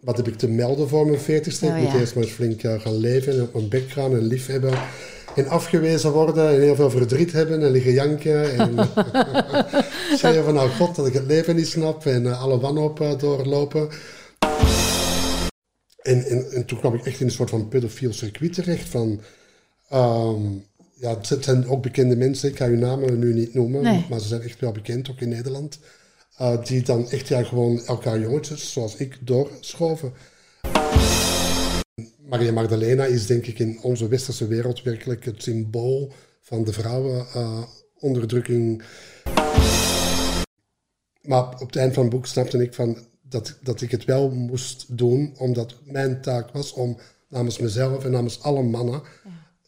wat heb ik te melden voor mijn veertigste? Oh, ik moet ja. eerst maar eens flink eh, gaan leven en op mijn bek gaan en lief hebben. En afgewezen worden en heel veel verdriet hebben en liggen janken. En zeggen van nou god dat ik het leven niet snap en eh, alle wanhoop eh, doorlopen. En, en, en toen kwam ik echt in een soort van pedofiel circuit terecht van... ehm, ja, het zijn ook bekende mensen, ik ga uw namen nu niet noemen, Nee. maar ze zijn echt wel bekend, ook in Nederland. Eh, die dan echt ja, gewoon elkaar jongetjes, zoals ik, doorschoven. Maria Magdalena is denk ik in onze westerse wereld werkelijk het symbool van de vrouwenonderdrukking. maar op het eind van het boek snapte ik van dat, dat ik het wel moest doen, omdat mijn taak was om namens mezelf en namens alle mannen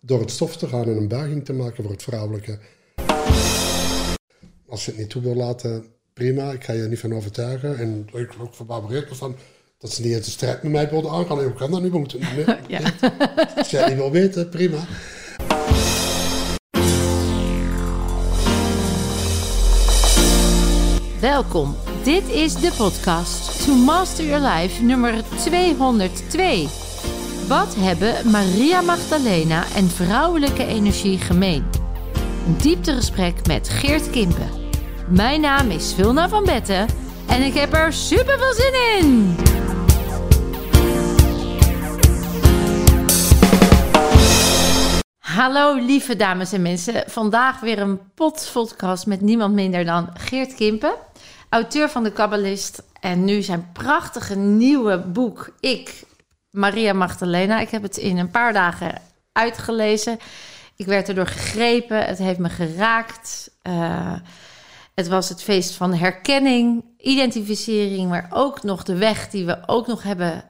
door het stof te gaan en een buiging te maken voor het vrouwelijke. Als je het niet toe wil laten, prima, ik ga je er niet van overtuigen. En ik ook verbaasd was van dat ze niet eens de strijd met mij wilden aangaan. Hoe kan dat nu? We moeten niet. Ja. Als jij niet wil weten, prima. Welkom. Dit is de podcast To Master Your Life nummer 202. Wat hebben Maria Magdalena en vrouwelijke energie gemeen? Een dieptegesprek met Geert Kimpen. Mijn naam is Vilna van Betten en ik heb er super veel zin in. Hallo lieve dames en mensen. Vandaag weer een potpodcast met niemand minder dan Geert Kimpen. Auteur van de Kabbalist. En nu zijn prachtige nieuwe boek Ik, Maria Magdalena. Ik heb het in een paar dagen uitgelezen. Ik werd erdoor gegrepen. Het heeft me geraakt. Eh, het was het feest van herkenning, identificering, maar ook nog de weg die we ook nog hebben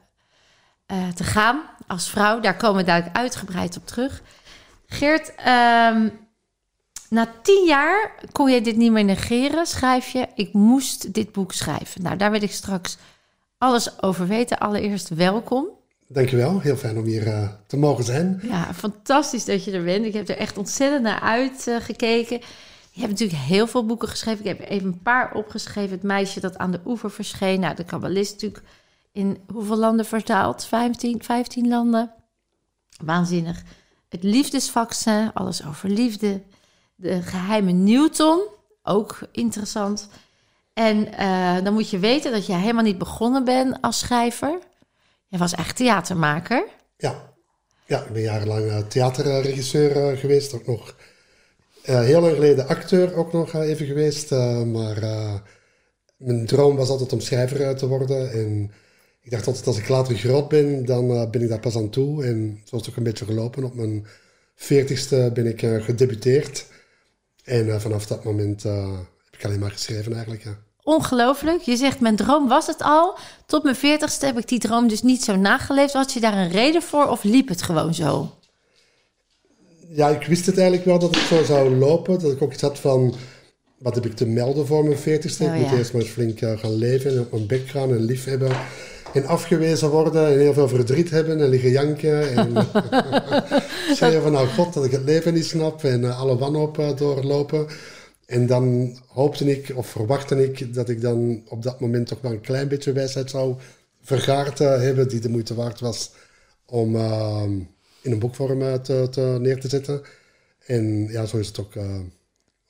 eh, te gaan als vrouw. Daar komen we duidelijk uitgebreid op terug. Geert, ehm, na tien jaar kon je dit niet meer negeren, schrijf je. Ik moest dit boek schrijven. Nou, daar wil ik straks alles over weten. Allereerst welkom. Dankjewel, heel fijn om hier eh, te mogen zijn. Ja, fantastisch dat je er bent. Ik heb er echt ontzettend naar uitgekeken. Je hebt natuurlijk heel veel boeken geschreven. Ik heb even een paar opgeschreven. Het meisje dat aan de oever verscheen. Nou, de kabbalist natuurlijk in hoeveel landen vertaald? 15, 15 landen. Waanzinnig. Het liefdesvaccin, alles over liefde. De geheime Newton, ook interessant. En eh, dan moet je weten dat je helemaal niet begonnen bent als schrijver. Je was echt theatermaker. Ja, ja ik ben jarenlang eh, theaterregisseur eh, geweest. Ook nog heel lang geleden acteur ook nog eh, even geweest. eh, maar eh, mijn droom was altijd om schrijver eh, te worden. En ik dacht altijd als ik later groot ben, dan eh, ben ik daar pas aan toe. En zo is het ook een beetje gelopen. Op mijn veertigste ben ik eh, gedebuteerd. En eh, vanaf dat moment eh, heb ik alleen maar geschreven eigenlijk. Ja. Ongelooflijk. Je zegt, mijn droom was het al. Tot mijn veertigste heb ik die droom dus niet zo nageleefd. Had je daar een reden voor of liep het gewoon zo? Ja, ik wist het eigenlijk wel dat het zo zou lopen. Dat ik ook iets had van, wat heb ik te melden voor mijn veertigste? Oh, ik moet ja. eerst maar eens flink eh, gaan leven en op mijn bek gaan en lief hebben. En afgewezen worden en heel veel verdriet hebben en liggen janken. En zeggen van nou god dat ik het leven niet snap en eh, alle wanhoop eh, doorlopen. En dan hoopte ik of verwachtte ik dat ik dan op dat moment toch wel een klein beetje wijsheid zou vergaard eh, hebben die de moeite waard was om eh, in een boekvorm eh, te, te, neer te zetten. En ja, zo is het ook eh,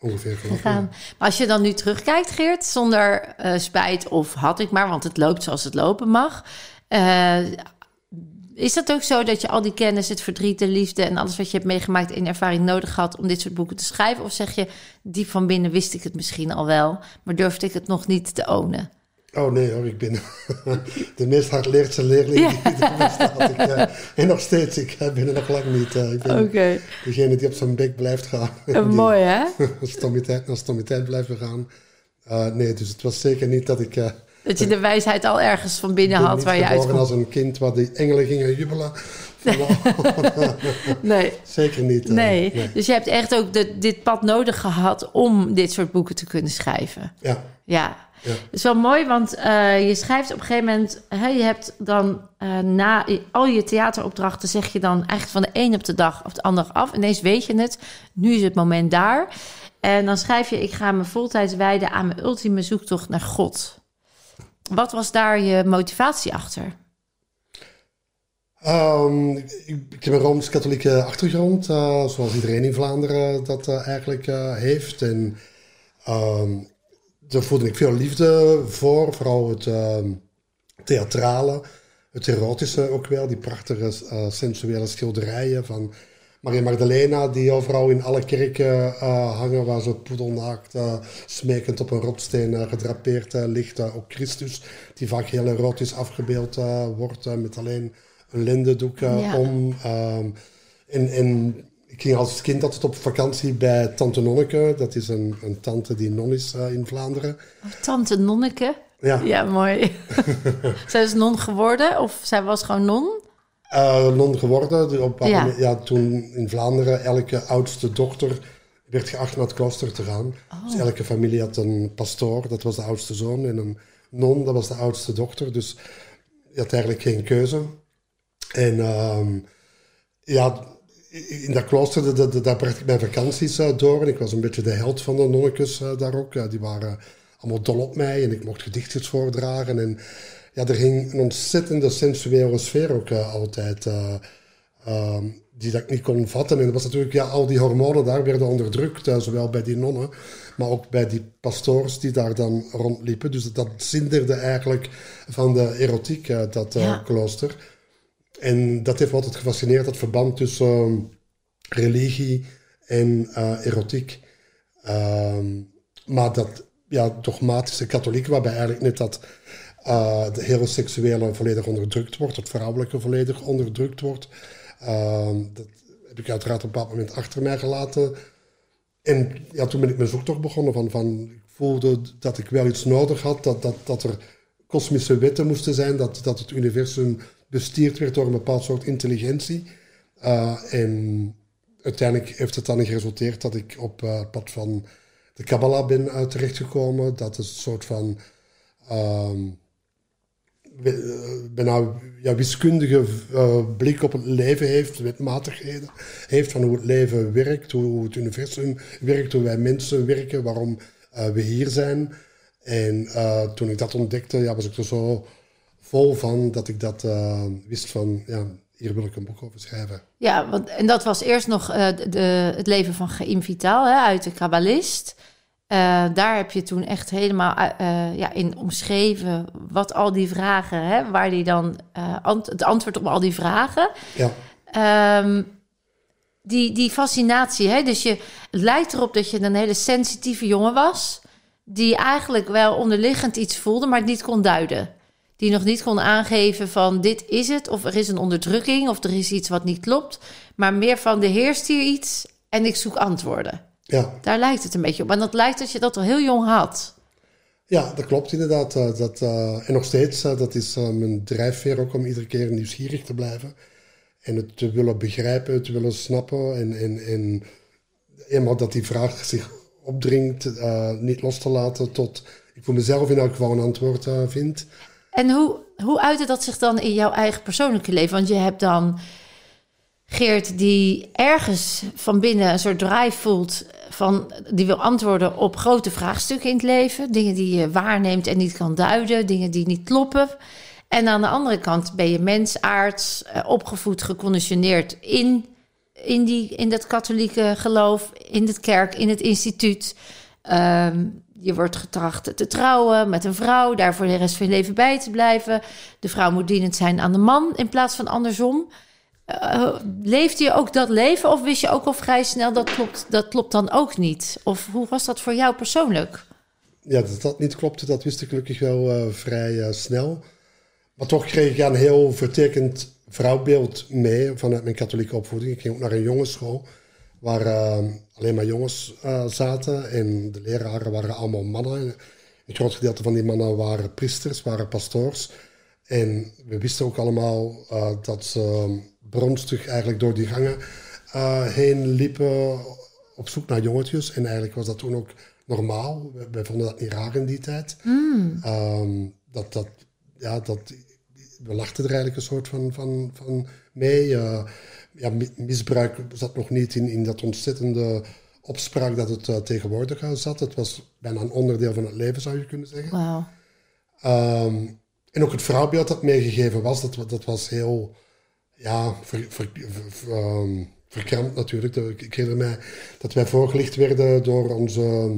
ongeveer gelopen. Gegaan. Maar als je dan nu terugkijkt, Geert, zonder eh, spijt of had ik maar, want het loopt zoals het lopen mag. is dat ook zo dat je al die kennis, het verdriet, de liefde en alles wat je hebt meegemaakt in ervaring nodig had om dit soort boeken te schrijven? Of zeg je, diep van binnen wist ik het misschien al wel, maar durfde ik het nog niet te ownen? Oh nee hoor, ik ben de meest hardleerste leerling die er bestaat. Ik, eh, en nog steeds, ik eh, ben er nog lang niet. eh, ik ben degene die op zijn bek blijft gaan. Die mooi hè? stommiteit naar stommiteit blijft gaan. Eh, nee, dus het was zeker niet dat ik... eh, Dat je de wijsheid al ergens van binnen had waar je uit als een kind waar die engelen gingen jubelen. Oh, Nee. zeker niet. eh, Nee. dus je hebt echt ook de, dit pad nodig gehad om dit soort boeken te kunnen schrijven. Ja, Ja, Ja. dat is wel mooi, want eh, je schrijft op een gegeven moment... Hè, je hebt dan eh, na al je theateropdrachten... zeg je dan eigenlijk van de een op de dag of de andere af. Ineens weet je het, nu is het moment daar. En dan schrijf je... ik ga me voltijds wijden aan mijn ultieme zoektocht naar God. Wat was daar je motivatie achter? Ehm, ik, ik, heb een Rooms-Katholieke achtergrond, uh, zoals iedereen in Vlaanderen dat uh, eigenlijk uh, heeft. En ehm, daar voelde ik veel liefde voor, vooral het ehm, theatrale, het erotische ook wel. Die prachtige sensuele schilderijen van Maria Magdalena, die overal in alle kerken hangen, waar ze poedelnaakt, smekend op een rotsteen gedrapeerd ligt. ook Christus, die vaak heel erotisch afgebeeld wordt, met alleen een lindendoek ja. om. Ehm, en, en ik ging als kind altijd op vakantie bij Tante Nonneke. Dat is een, een tante die non is uh, in Vlaanderen. Oh, tante Nonneke? Ja. Ja, mooi. zij is non geworden of zij was gewoon non? Uh, non geworden. Op, ja. ja. toen in Vlaanderen elke oudste dochter werd geacht naar het klooster te gaan. Oh. Dus elke familie had een pastoor, dat was de oudste zoon. En een non, dat was de oudste dochter. Dus je had eigenlijk geen keuze. En uh, ja, in dat klooster, dat, daar bracht ik mijn vakanties uh, door. En ik was een beetje de held van de nonnekes uh, daar ook. die waren allemaal dol op mij en ik mocht gedichtjes voordragen. En ja, er ging een ontzettende sensuele sfeer ook uh, altijd. Ehm, die dat ik niet kon vatten. En dat was natuurlijk, ja, al die hormonen daar werden onderdrukt. zowel bij die nonnen, maar ook bij die pastoors die daar dan rondliepen. Dus dat, dat zinderde eigenlijk van de erotiek, dat ja. klooster. En dat heeft me altijd gefascineerd, dat verband tussen ehm, religie en uh, erotiek. Ehm, maar dat ja, dogmatische katholiek, waarbij eigenlijk net dat uh, de heteroseksuele volledig onderdrukt wordt, het vrouwelijke volledig onderdrukt wordt. Ehm, dat heb ik uiteraard op een bepaald moment achter mij gelaten. En ja, toen ben ik mijn zoektocht begonnen. Van, van, ik voelde dat ik wel iets nodig had, dat, dat, dat er kosmische wetten moesten zijn, dat, dat het universum bestuurd werd door een bepaald soort intelligentie. Uh, en uiteindelijk heeft het dan geresulteerd dat ik op uh, het pad van de Kabbalah ben uh, terechtgekomen. Dat is een soort van um, bijna ja, wiskundige blik op het leven heeft, wetmatigheden heeft van hoe het leven werkt, hoe het universum werkt, hoe wij mensen werken, waarom we hier zijn. En toen ik dat ontdekte, ja, was ik er zo vol van dat ik dat uh, wist van, ja, hier wil ik een boek over schrijven. Ja, want, en dat was eerst nog uh, de, het leven van Chaim Vital hè, uit de Kabbalist. Uh, daar heb je toen echt helemaal ja, in omschreven wat al die vragen, hè, waar die dan ant het antwoord op al die vragen. Ja. Um, die, die fascinatie, hè? dus je, het lijkt erop dat je een hele sensitieve jongen was, die eigenlijk wel onderliggend iets voelde, maar het niet kon duiden die nog niet kon aangeven van dit is het, of er is een onderdrukking, of er is iets wat niet klopt, maar meer van er heerst hier iets en ik zoek antwoorden. Ja. Daar lijkt het een beetje op. En dat lijkt dat je dat al heel jong had. Ja, dat klopt inderdaad. Eh, dat, uh, en nog steeds, uh, dat is mijn drijfveer ook om iedere keer nieuwsgierig te blijven. En het te willen begrijpen, het te willen snappen. En, en, en eenmaal dat die vraag zich opdringt, niet los te laten tot ik voor mezelf in elk geval een antwoord vind. En hoe, hoe uitte dat zich dan in jouw eigen persoonlijke leven? Want je hebt dan Geert die ergens van binnen een soort drive voelt van die wil antwoorden op grote vraagstukken in het leven, dingen die je waarneemt en niet kan duiden, dingen die niet kloppen. En aan de andere kant ben je mensaards, eh, opgevoed, geconditioneerd in, in, die, in dat katholieke geloof, in de kerk, in het instituut. Um, je wordt getracht te trouwen met een vrouw, daar voor de rest van je leven bij te blijven. De vrouw moet dienend zijn aan de man in plaats van andersom. Uh, leefde je ook dat leven of wist je ook al vrij snel dat klopt, dat klopt dan ook niet? Of hoe was dat voor jou persoonlijk? Ja, dat dat niet klopte, dat wist ik gelukkig wel uh, vrij snel. Maar toch kreeg ik een heel vertekend vrouwbeeld mee vanuit mijn katholieke opvoeding. Ik ging ook naar een jongensschool waar uh, alleen maar jongens uh, zaten en de leraren waren allemaal mannen. Een groot gedeelte van die mannen waren priesters, waren pastoors. En we wisten ook allemaal uh, dat ze bronstig eigenlijk door die gangen heen liepen op zoek naar jongetjes. En eigenlijk was dat toen ook normaal. Wij vonden dat niet raar in die tijd. Mm. Um, dat, dat, ja, dat, we lachten er eigenlijk een soort van, van, van mee ja, misbruik zat nog niet in, in dat ontzettende opspraak dat het uh, tegenwoordig zat. Het was bijna een onderdeel van het leven, zou je kunnen zeggen. Wow. Um, en ook het vrouwbeeld dat meegegeven was, dat, dat was heel ja, ver, ver, ver, um, verkrampt natuurlijk. Ik herinner mij dat wij voorgelicht werden door onze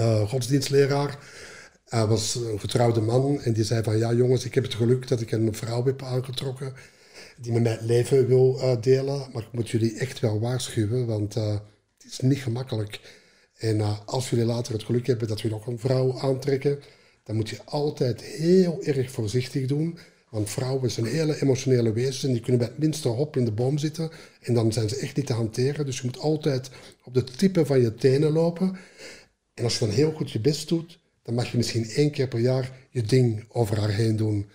uh, godsdienstleraar. Hij was een getrouwde man en die zei van ja jongens, ik heb het geluk dat ik een vrouw heb aangetrokken die met mij leven wil uh, delen. Maar ik moet jullie echt wel waarschuwen, want uh, het is niet gemakkelijk. En als jullie later het geluk hebben dat jullie nog een vrouw aantrekken, dan moet je altijd heel erg voorzichtig doen. Want vrouwen zijn hele emotionele wezens en die kunnen bij het minste hop in de boom zitten. En dan zijn ze echt niet te hanteren. Dus je moet altijd op de tippen van je tenen lopen. En als je dan heel goed je best doet, dan mag je misschien één keer per jaar je ding over haar heen doen.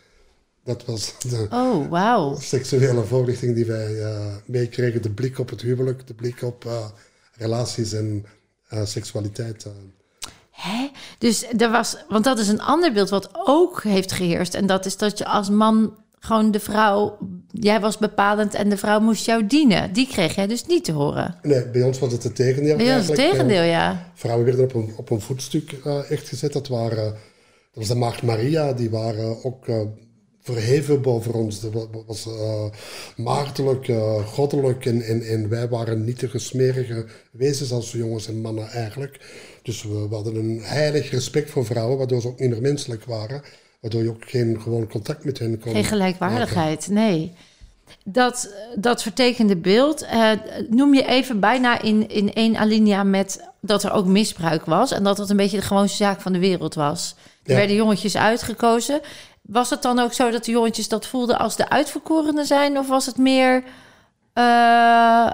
Dat was de oh, wow. seksuele voorlichting die wij uh, meekregen. De blik op het huwelijk, de blik op uh, relaties en uh, seksualiteit. Hè? Dus er was, want dat is een ander beeld wat ook heeft geheerst. En dat is dat je als man gewoon de vrouw, jij was bepalend en de vrouw moest jou dienen. Die kreeg jij dus niet te horen. Nee, bij ons was het het tegendeel. Bij ons het tegendeel, ja. Vrouwen werden op een, op een voetstuk echt gezet. Dat, waren, dat was de Maagd Maria, die waren ook verheven boven ons. Dat was uh, maagdelijk, goddelijk. En, en, en wij waren niet de gesmerige wezens als jongens en mannen eigenlijk. Dus we, we hadden een heilig respect voor vrouwen, waardoor ze ook minder menselijk waren. Waardoor je ook geen gewoon contact met hen kon Geen gelijkwaardigheid, nee. Dat, dat vertekende beeld uh, noem je even bijna in, in één alinea met dat er ook misbruik was. En dat het een beetje de gewoonste zaak van de wereld was. Er werden jongetjes uitgekozen. Was het dan ook zo dat de jongetjes dat voelden als de uitverkorenen zijn? Of was het meer uh,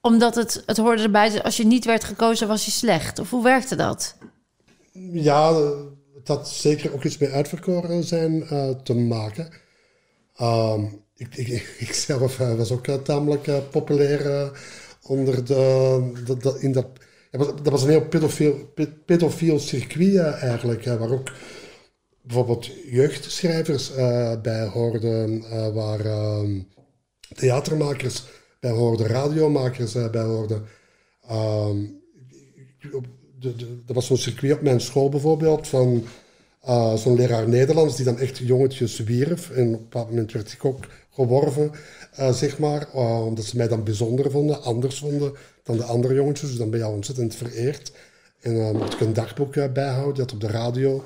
omdat het, het hoorde erbij, als je niet werd gekozen was je slecht? Of hoe werkte dat? Ja, dat zeker ook iets met uitverkoren zijn uh, te maken. Um, ik, ik, zelf uh, was ook tamelijk populair onder de, de, de, in dat, dat was een heel pedofiel, pedofiel circuit eigenlijk, waar ook bijvoorbeeld jeugdschrijvers bij hoorden, waar ehm, theatermakers bij hoorden, radiomakers bij hoorden. Um, er was zo'n circuit op mijn school bijvoorbeeld van uh, zo'n leraar Nederlands die dan echt jongetjes wierf. En op een bepaald moment werd ik ook geworven, uh, zeg maar. Uh, omdat ze mij dan bijzonder vonden, anders vonden dan de andere jongetjes. Dus dan ben je al ontzettend vereerd. En dan mocht ik een dagboek bijhouden dat op de radio,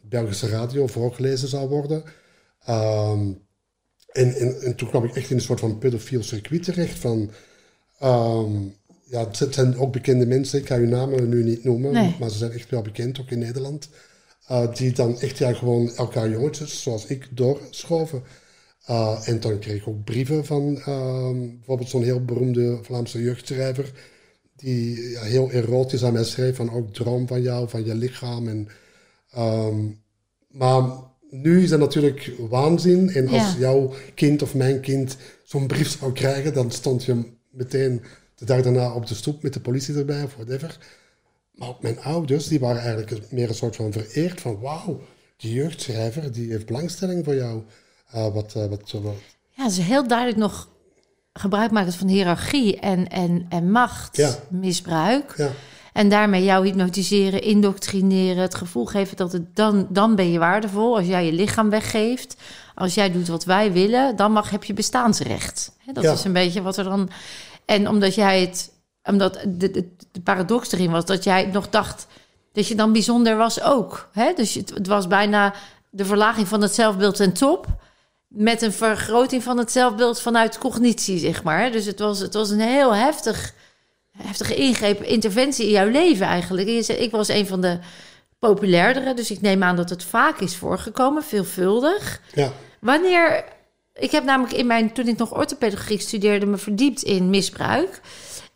Belgische radio, voorgelezen zou worden. Um, en, en, en, toen kwam ik echt in een soort van pedofiel circuit terecht van... Um, ja, het zijn ook bekende mensen, ik ga hun namen nu niet noemen, nee. maar ze zijn echt wel bekend, ook in Nederland. Uh, die dan echt ja, gewoon elkaar jongetjes, zoals ik, doorschoven. Uh, en dan kreeg ik ook brieven van uh, bijvoorbeeld zo'n heel beroemde Vlaamse jeugdschrijver, die ja, heel erotisch aan mij schreef van ook droom van jou, van je lichaam. En, um, maar nu is dat natuurlijk waanzin. En als ja. jouw kind of mijn kind zo'n brief zou krijgen, dan stond je meteen de dag daarna op de stoep met de politie erbij of whatever. Maar ook mijn ouders, die waren eigenlijk meer een soort van vereerd van wauw, die jeugdschrijver die heeft belangstelling voor jou. Uh, wat, uh, wat, wat, Ja, ze heel duidelijk nog gebruik maken van hiërarchie en, en, en machtmisbruik. Ja. Ja. En daarmee jou hypnotiseren, indoctrineren, het gevoel geven dat het dan, dan ben je waardevol. Als jij je lichaam weggeeft, als jij doet wat wij willen, dan mag, heb je bestaansrecht. Dat ja. is een beetje wat er dan. En omdat jij het, omdat de, de, de, paradox erin was dat jij nog dacht dat je dan bijzonder was ook. Hè? Dus het, het was bijna de verlaging van het zelfbeeld ten top. Met een vergroting van het zelfbeeld vanuit cognitie, zeg maar. Dus het was, het was een heel heftig, heftige ingreep, interventie in jouw leven eigenlijk. En je zei, ik was een van de populairdere, dus ik neem aan dat het vaak is voorgekomen, veelvuldig. Ja. Wanneer ik heb namelijk in mijn, toen ik nog orthopedagogiek studeerde, me verdiept in misbruik.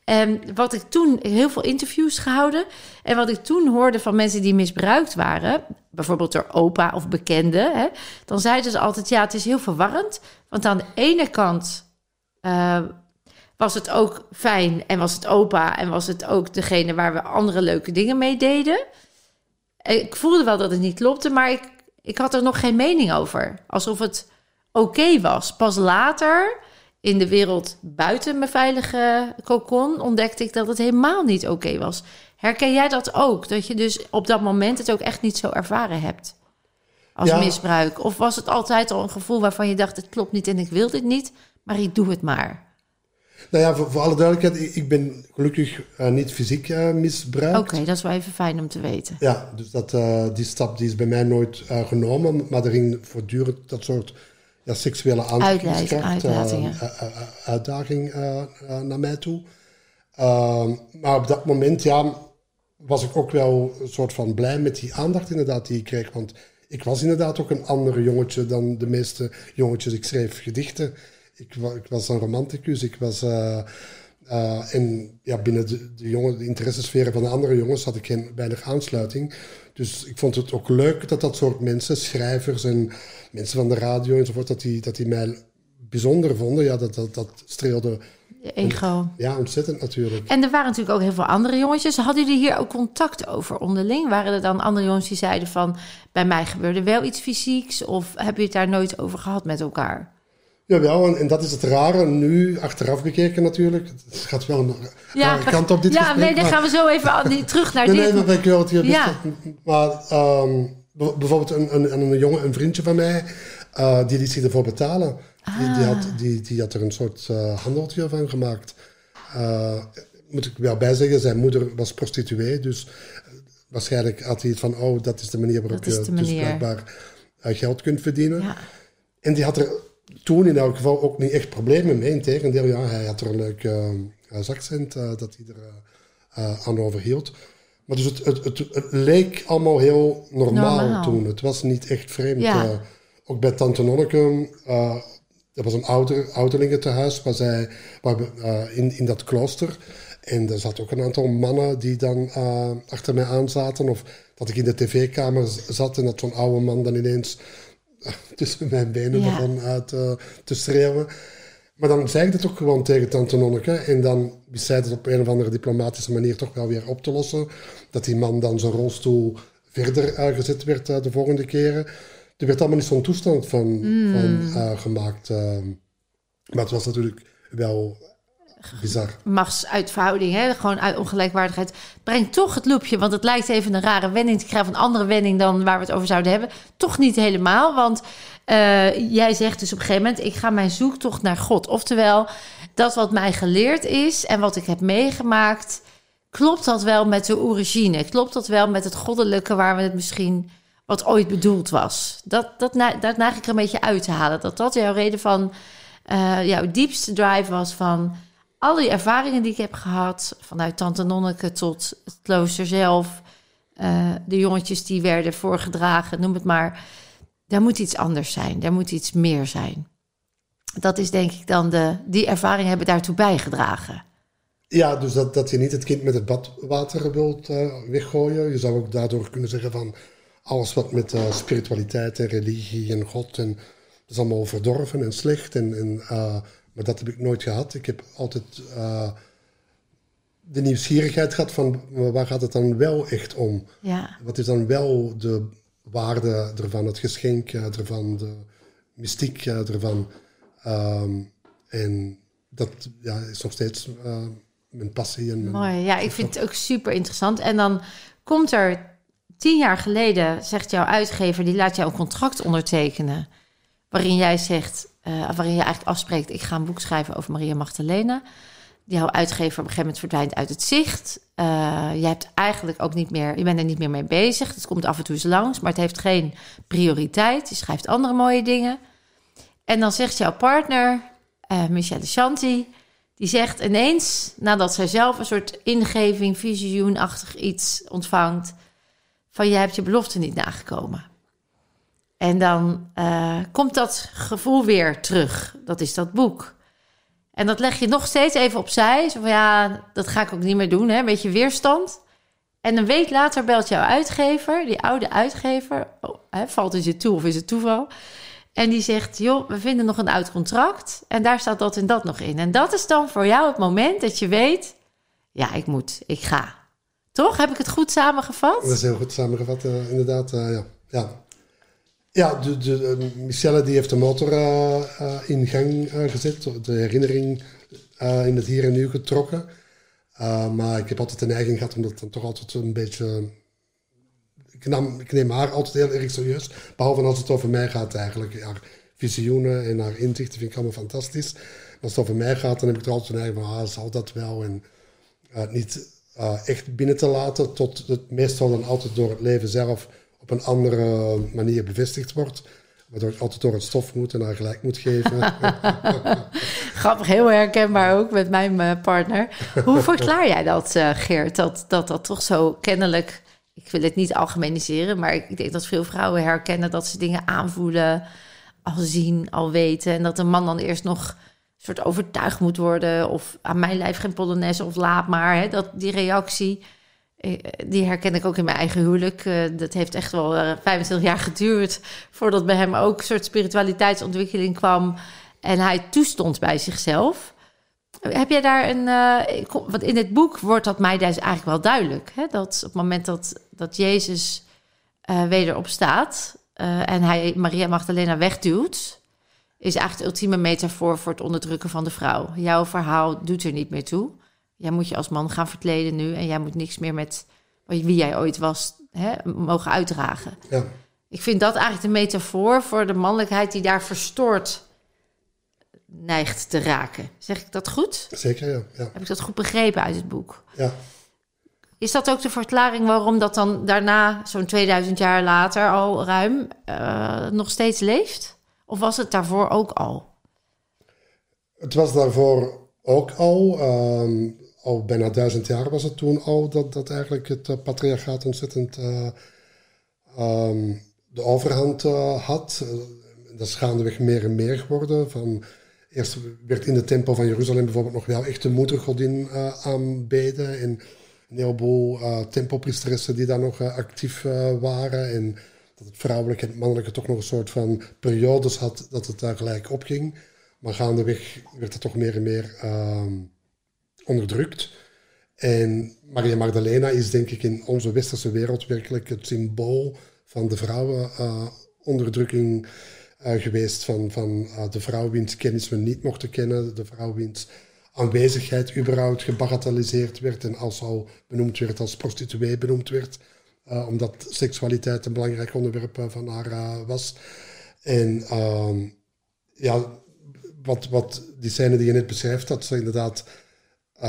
En wat ik toen, heel veel interviews gehouden. En wat ik toen hoorde van mensen die misbruikt waren, bijvoorbeeld door opa of bekenden, hè, dan zeiden ze altijd: ja, het is heel verwarrend. Want aan de ene kant uh, was het ook fijn en was het opa en was het ook degene waar we andere leuke dingen mee deden. Ik voelde wel dat het niet klopte, maar ik, ik had er nog geen mening over. Alsof het oké okay was. Pas later, in de wereld buiten mijn veilige kokon, ontdekte ik dat het helemaal niet oké okay was. Herken jij dat ook? Dat je dus op dat moment het ook echt niet zo ervaren hebt? als Ja. misbruik? Of was het altijd al een gevoel waarvan je dacht, het klopt niet en ik wil dit niet, maar ik doe het maar? Nou ja, voor, voor alle duidelijkheid, ik, ben gelukkig eh, niet fysiek eh, misbruikt. Oké, dat is wel even fijn om te weten. Ja, dus dat, eh, die stap die is bij mij nooit genomen, maar er ging voortdurend dat soort ja, seksuele aantrekkingskracht, uitdaging naar mij toe. Ehm, maar op dat moment, ja, was ik ook wel een soort van blij met die aandacht inderdaad die ik kreeg, want ik was inderdaad ook een ander jongetje dan de meeste jongetjes. Ik schreef gedichten, ik, ik was een romanticus, ik was... eh, eh, en ja, binnen de, de, jongen, de interessesferen van de andere jongens had ik geen weinig aansluiting. Dus ik vond het ook leuk dat dat soort mensen, schrijvers en mensen van de radio enzovoort, dat die, dat die mij bijzonder vonden. Ja, dat, dat, dat streelde Je ego. ja, ontzettend natuurlijk. En er waren natuurlijk ook heel veel andere jongetjes. Hadden jullie hier ook contact over onderling? Waren er dan andere jongens die zeiden van... bij mij gebeurde wel iets fysieks? Of heb je het daar nooit over gehad met elkaar? Jawel, en, en dat is het rare nu, achteraf bekeken natuurlijk. Het gaat wel een rare kant op dit ja, gesprek. nee, dan maar- gaan we zo even terug naar Nee, dit. nee, dat ben ik wel het hier Ja. Maar bijvoorbeeld een, een, een jongen, een vriendje van mij, eh, die liet zich ervoor betalen. Die, Ah. die, had, die, die had er een soort eh, handeltje van gemaakt. Eh, moet ik wel bijzeggen, zijn moeder was prostituee, dus waarschijnlijk had hij het van, oh, dat is de manier waarop Dat je dus blijkbaar geld kunt verdienen. Ja. En die had er toen in elk geval ook niet echt problemen mee. Integendeel, ja, hij had er een leuk eh, eh, zakcent eh, dat hij er eh, aan overhield. Maar dus het, het, het, het leek allemaal heel normaal, Normaal. toen. Het was niet echt vreemd. Ja. Ook bij Tante Nonneke, er was een ouder, ouderlingentehuis waar zij, waar in, in dat klooster. En er zat ook een aantal mannen die dan achter mij aan zaten. Of dat ik in de tv-kamer zat en dat zo'n oude man dan ineens tussen mijn benen Ja. begon uit eh, te schreeuwen. Maar dan zei ik dat ook gewoon tegen tante Nonneke. En dan wist zij het op een of andere diplomatische manier toch wel weer op te lossen. Dat die man dan zijn rolstoel verder eh, gezet werd eh, de volgende keren. Er werd allemaal niet zo'n toestand van, van eh, gemaakt. maar het was natuurlijk wel bizar. Machtsuitverhouding, hè? gewoon uit ongelijkwaardigheid. Brengt toch het loopje, want het lijkt even een rare wending te krijgen... een andere wending dan waar we het over zouden hebben. Toch niet helemaal, want eh, jij zegt dus op een gegeven moment... ik ga mijn zoektocht naar God. Oftewel, dat wat mij geleerd is en wat ik heb meegemaakt... klopt dat wel met de origine? Klopt dat wel met het goddelijke waar we het misschien... wat ooit bedoeld was? Dat, dat, dat ik er een beetje uit te halen. Dat dat jouw reden van... eh, jouw diepste drive was van al die ervaringen die ik heb gehad, vanuit Tante Nonneke tot het klooster zelf, eh, de jongetjes die werden voorgedragen, noem het maar. Daar moet iets anders zijn, daar moet iets meer zijn. Dat is denk ik dan de, die ervaringen hebben daartoe bijgedragen. Ja, dus dat, dat je niet het kind met het badwater wilt eh, weggooien. Je zou ook daardoor kunnen zeggen van alles wat met eh, spiritualiteit en religie en God en dat is allemaal verdorven en slecht. En, en, maar dat heb ik nooit gehad. Ik heb altijd eh, de nieuwsgierigheid gehad van waar gaat het dan wel echt om? Ja, Wat is dan wel de waarde ervan, het geschenk eh, ervan, de mystiek eh, ervan? Ehm, en dat ja, is nog steeds mijn passie. En mijn, mooi. Ja, ik vind het ook super interessant. En dan komt er tien jaar geleden, zegt jouw uitgever, die laat jou een contract ondertekenen. Waarin jij zegt, eh, waarin je eigenlijk afspreekt, ik ga een boek schrijven over Maria Magdalena. Jouw uitgever op een gegeven moment verdwijnt uit het zicht. Eh je hebt eigenlijk ook niet meer, je bent er niet meer mee bezig. Het komt af en toe eens langs, maar het heeft geen prioriteit. Je schrijft andere mooie dingen. En dan zegt jouw partner, eh Michelle Shanti, die zegt ineens, nadat zij zelf een soort ingeving, visioenachtig iets ontvangt, van je hebt je belofte niet nagekomen. En dan eh, komt dat gevoel weer terug. Dat is dat boek. En dat leg je nog steeds even opzij. Zo van ja, dat ga ik ook niet meer doen. Hè? Een beetje weerstand. En een week later belt jouw uitgever, die oude uitgever. Oh, hè, valt het je toe of is het toeval? En die zegt: Joh, we vinden nog een oud contract. En daar staat dat en dat nog in. En dat is dan voor jou het moment dat je weet: ja, ik moet, ik ga. Toch? Heb ik het goed samengevat? Dat is heel goed samengevat, eh, inderdaad. eh, ja. ja. Ja, de, de, eh, Michelle die heeft de motor eh, eh, in gang gezet, de herinnering in het hier en nu getrokken. Maar ik heb altijd de neiging gehad om dat dan toch altijd een beetje... Ik neem haar altijd heel erg serieus. Behalve als het over mij gaat eigenlijk. Haar visioenen en haar inzichten vind ik allemaal fantastisch. als het over mij gaat, dan heb ik er altijd een van, ah, zal dat wel? En niet echt binnen te laten, tot het meestal dan altijd door het leven zelf op een andere manier bevestigd wordt. Waardoor ik altijd door het stof moet en haar gelijk moet geven. Grappig, heel herkenbaar ook met mijn uh, partner. Hoe verklaar jij dat, uh, Geert? Dat, dat dat toch zo kennelijk... Ik wil het niet algemeniseren, maar ik denk dat veel vrouwen herkennen... dat ze dingen aanvoelen, al zien, al weten. En dat een man dan eerst nog soort overtuigd moet worden. Of aan mijn lijf geen polonaise of laat maar. Hè, dat, die reactie, eh, die herken ik ook in mijn eigen huwelijk. Uh, dat heeft echt wel uh, 25 jaar geduurd voordat bij hem ook een soort spiritualiteitsontwikkeling kwam. En hij toestond bij zichzelf. Heb jij daar een. Want in het boek wordt dat mij dus eigenlijk wel duidelijk. Hè? Dat op het moment dat, dat Jezus wederop staat en hij Maria Magdalena wegduwt is eigenlijk de ultieme metafoor voor het onderdrukken van de vrouw. Jouw verhaal doet er niet meer toe. Jij moet je als man gaan verkleden nu en jij moet niks meer met wie jij ooit was hè, mogen uitdragen. Ja. Ik vind dat eigenlijk de metafoor voor de mannelijkheid die daar verstoord neigt te raken. Zeg ik dat goed? Zeker, ja. ja. Heb ik dat goed begrepen uit het boek? Ja. Is dat ook de verklaring waarom dat dan daarna, zo'n 2000 jaar later al ruim, uh, nog steeds leeft? Of was het daarvoor ook al? Het was daarvoor ook al. Ehm, al bijna duizend jaar was het toen al dat, dat eigenlijk het uh, patriarchaat ontzettend uh, um, de overhand uh, had. dat is gaandeweg meer en meer geworden. Van, eerst werd in de tempel van Jeruzalem bijvoorbeeld nog wel echt de moedergodin aanbeden. En een heleboel tempelpriesteressen die daar nog actief waren. En dat het vrouwelijke en het mannelijke toch nog een soort van periodes had dat het daar gelijk opging. Maar gaandeweg werd het toch meer en meer uh, onderdrukt. En Maria Magdalena is denk ik in onze westerse wereld werkelijk het symbool van de vrouwenonderdrukking uh, geweest. Van, van uh, de vrouw wiens kennis we niet mochten kennen, de vrouw wiens aanwezigheid überhaupt gebagatelliseerd werd en als al benoemd werd als prostituee benoemd werd. Uh, omdat seksualiteit een belangrijk onderwerp van haar was. En ehm, ja, wat, wat die scène die je net beschrijft, dat ze inderdaad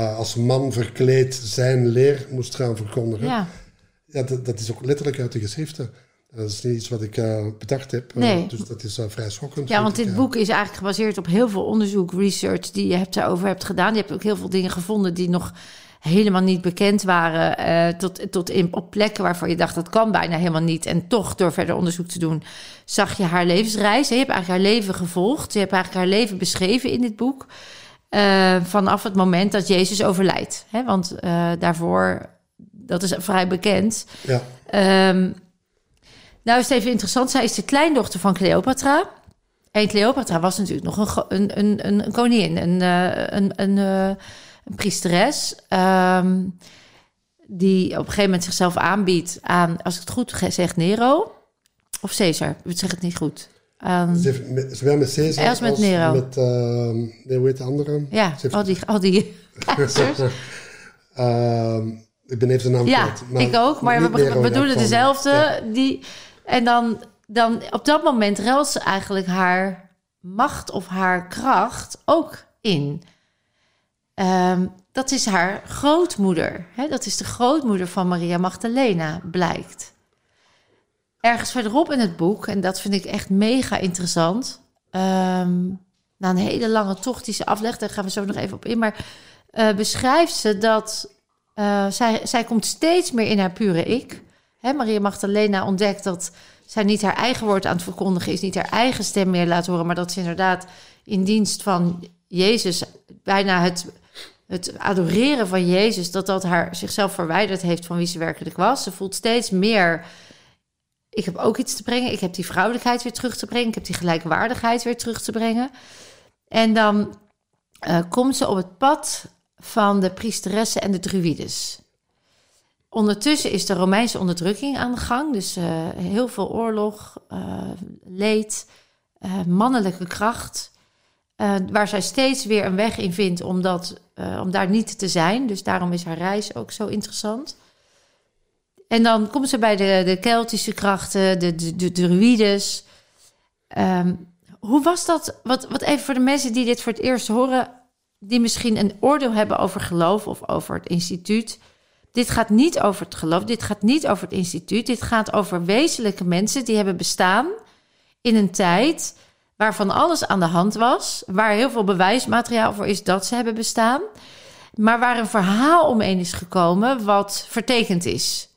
als man verkleed zijn leer moest gaan verkondigen. Ja. Ja, dat, dat is ook letterlijk uit de geschriften. Dat is niet iets wat ik uh, bedacht heb. Nee. dus dat is uh, vrij schokkend. Ja, want dit boek is eigenlijk gebaseerd op heel veel onderzoek, research die je hebt daarover hebt gedaan. Je hebt ook heel veel dingen gevonden die nog helemaal niet bekend waren. Uh, tot, tot in, op plekken waarvan je dacht dat kan bijna helemaal niet. En toch door verder onderzoek te doen, zag je haar levensreis. Je hebt eigenlijk haar leven gevolgd. Je hebt eigenlijk haar leven beschreven in dit boek. Uh, vanaf het moment dat Jezus overlijdt. Hè? Want uh, daarvoor, dat is vrij bekend. Ja. Um, nou is het even interessant. Zij is de kleindochter van Cleopatra. En Cleopatra was natuurlijk nog een, een, een, een koningin. Een, een, een, een priesteres. Um, die op een gegeven moment zichzelf aanbiedt aan, als ik het goed zeg, Nero of Caesar. Ik zeg het niet goed. Um, zowel met Caesar als met Nero. Met, uh, nee, hoe heet de andere? Ja, al die, al die uh, ik ben even de naam Ja, ik ook, maar we, we bedoelen dezelfde. Ja. Die, en dan, dan op dat moment ruilt ze eigenlijk haar macht of haar kracht ook in. Um, dat is haar grootmoeder. Hè? Dat is de grootmoeder van Maria Magdalena, blijkt. Ergens verderop in het boek, en dat vind ik echt mega interessant. Um, na een hele lange tocht die ze aflegt, daar gaan we zo nog even op in. Maar uh, beschrijft ze dat uh, zij, zij komt steeds meer in haar pure ik. Hè, Maria Magdalena ontdekt dat zij niet haar eigen woord aan het verkondigen is, niet haar eigen stem meer laat horen, maar dat ze inderdaad in dienst van Jezus bijna het het adoreren van Jezus, dat dat haar zichzelf verwijderd heeft van wie ze werkelijk was. Ze voelt steeds meer, ik heb ook iets te brengen. Ik heb die vrouwelijkheid weer terug te brengen. Ik heb die gelijkwaardigheid weer terug te brengen. En dan uh, komt ze op het pad van de priesteressen en de druides. Ondertussen is de Romeinse onderdrukking aan de gang. Dus uh, heel veel oorlog, uh, leed, mannelijke kracht. Waar zij steeds weer een weg in vindt om, dat, om daar niet te zijn. Dus daarom is haar reis ook zo interessant. En dan komt ze bij de, de Keltische krachten, de, de, de druides. Ehm, hoe was dat? Wat, wat even voor de mensen die dit voor het eerst horen, die misschien een oordeel hebben over geloof of over het instituut. Dit gaat niet over het geloof, dit gaat niet over het instituut. Dit gaat over wezenlijke mensen die hebben bestaan in een tijd waarvan alles aan de hand was, waar heel veel bewijsmateriaal voor is dat ze hebben bestaan, maar waar een verhaal omheen is gekomen wat vertekend is.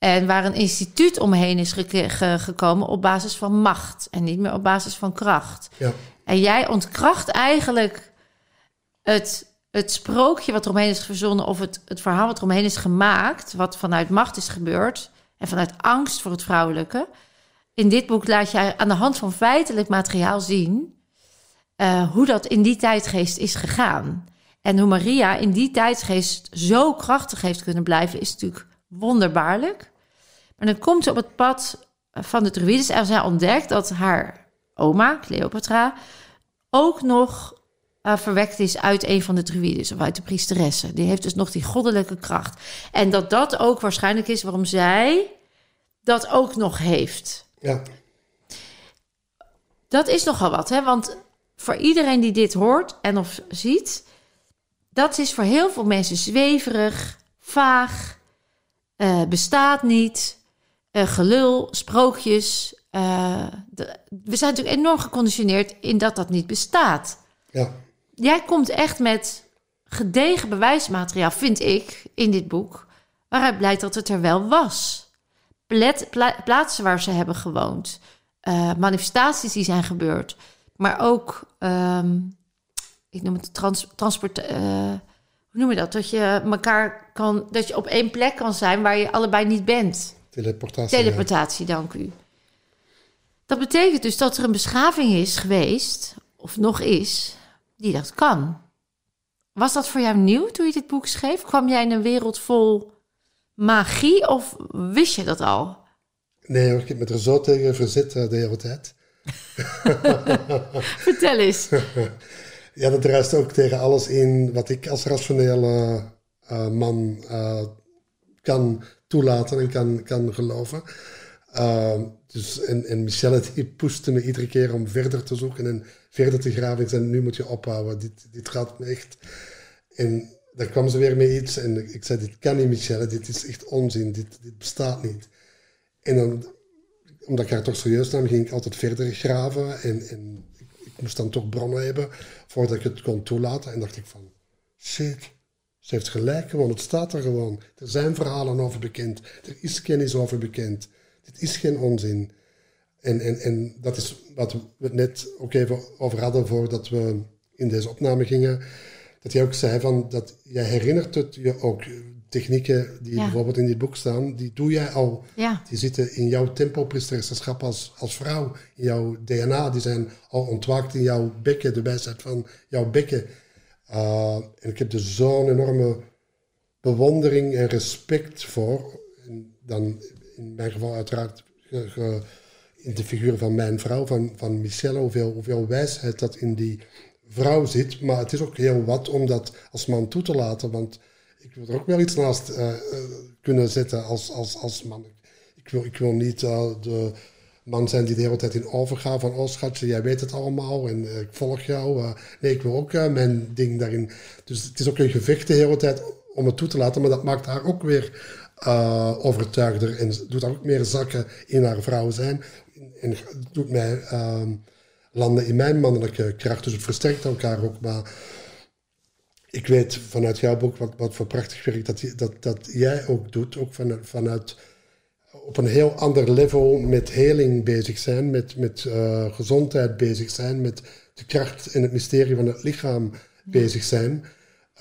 En waar een instituut omheen is gekomen op basis van macht en niet meer op basis van kracht. Ja. En jij ontkracht eigenlijk het, het sprookje wat eromheen is verzonnen, of het, het verhaal wat eromheen is gemaakt, wat vanuit macht is gebeurd en vanuit angst voor het vrouwelijke. In dit boek laat je aan de hand van feitelijk materiaal zien uh, hoe dat in die tijdgeest is gegaan. En hoe Maria in die tijdsgeest zo krachtig heeft kunnen blijven, is natuurlijk wonderbaarlijk. Maar dan komt ze op het pad van de druides en zij ontdekt dat haar oma, Cleopatra, ook nog uh, verwekt is uit een van de druides of uit de priesteressen. Die heeft dus nog die goddelijke kracht. En dat dat ook waarschijnlijk is waarom zij dat ook nog heeft. Ja. Dat is nogal wat, hè? Want voor iedereen die dit hoort en of ziet, dat is voor heel veel mensen zweverig, vaag, uh, bestaat niet, uh, gelul, sprookjes. Uh, de, we zijn natuurlijk enorm geconditioneerd in dat dat niet bestaat. Ja. Jij komt echt met gedegen bewijsmateriaal, vind ik, in dit boek, waaruit blijkt dat het er wel was. plaatsen waar ze hebben gewoond, manifestaties die zijn gebeurd, maar ook, um, ik noem het trans, transport, hoe noem je dat? Dat je elkaar kan, dat je op één plek kan zijn waar je allebei niet bent. Teleportatie. Teleportatie, dank u. Dat betekent dus dat er een beschaving is geweest, of nog is, die dat kan. Was dat voor jou nieuw toen je dit boek schreef? Kwam jij in een wereld vol magie of wist je dat al? Nee, ik heb me er zo tegen verzet de hele tijd. Vertel eens. Ja, dat druist ook tegen alles in wat ik als rationele uh, man uh, kan toelaten en kan, kan geloven. Uh, dus, en, en Michelle die pushte me iedere keer om verder te zoeken en verder te graven. Ik zei, nu moet je ophouden, dit, dit gaat me echt... En daar kwam ze weer mee iets en ik zei, dit kan niet Michelle, dit is echt onzin, dit, dit bestaat niet. En dan, omdat ik haar toch serieus nam, ging ik altijd verder graven en, en ik moest dan toch bronnen hebben voordat ik het kon toelaten. En dacht ik van, shit, ze heeft gelijk gewoon, het staat er gewoon. Er zijn verhalen over bekend, er is kennis over bekend. Dit is geen onzin. En, en, en dat is wat we het net ook even over hadden voordat we in deze opname gingen. Dat jij ook zei van dat jij herinnert het je ook technieken die bijvoorbeeld in dit boek staan, die doe jij al. Ja. Die zitten in jouw tempo als, als vrouw, in jouw DNA. Die zijn al ontwaakt in jouw bekken, de wijsheid van jouw bekken. Uh, en ik heb er zo'n enorme bewondering en respect voor. En dan in mijn geval uiteraard in de figuur van mijn vrouw, van, van Michelle, hoeveel, hoeveel wijsheid dat in die vrouw zit. Maar het is ook heel wat om dat als man toe te laten, want ik wil er ook wel iets naast uh, kunnen zetten als, als, als man. Ik wil, ik wil niet de man zijn die de hele tijd in overga van, oh schatje, jij weet het allemaal en ik volg jou. nee, ik wil ook mijn ding daarin. Dus het is ook een gevecht de hele tijd om het toe te laten, maar dat maakt haar ook weer overtuigder en doet haar ook meer zakken in haar vrouw zijn. En doet mij ehm, landen in mijn mannelijke kracht. Dus het versterkt elkaar ook. Maar ik weet vanuit jouw boek wat, wat voor prachtig werk dat, dat, dat jij ook doet. Ook van, vanuit op een heel ander level met heling bezig zijn, met, met uh, gezondheid bezig zijn, met de kracht en het mysterie van het lichaam bezig zijn.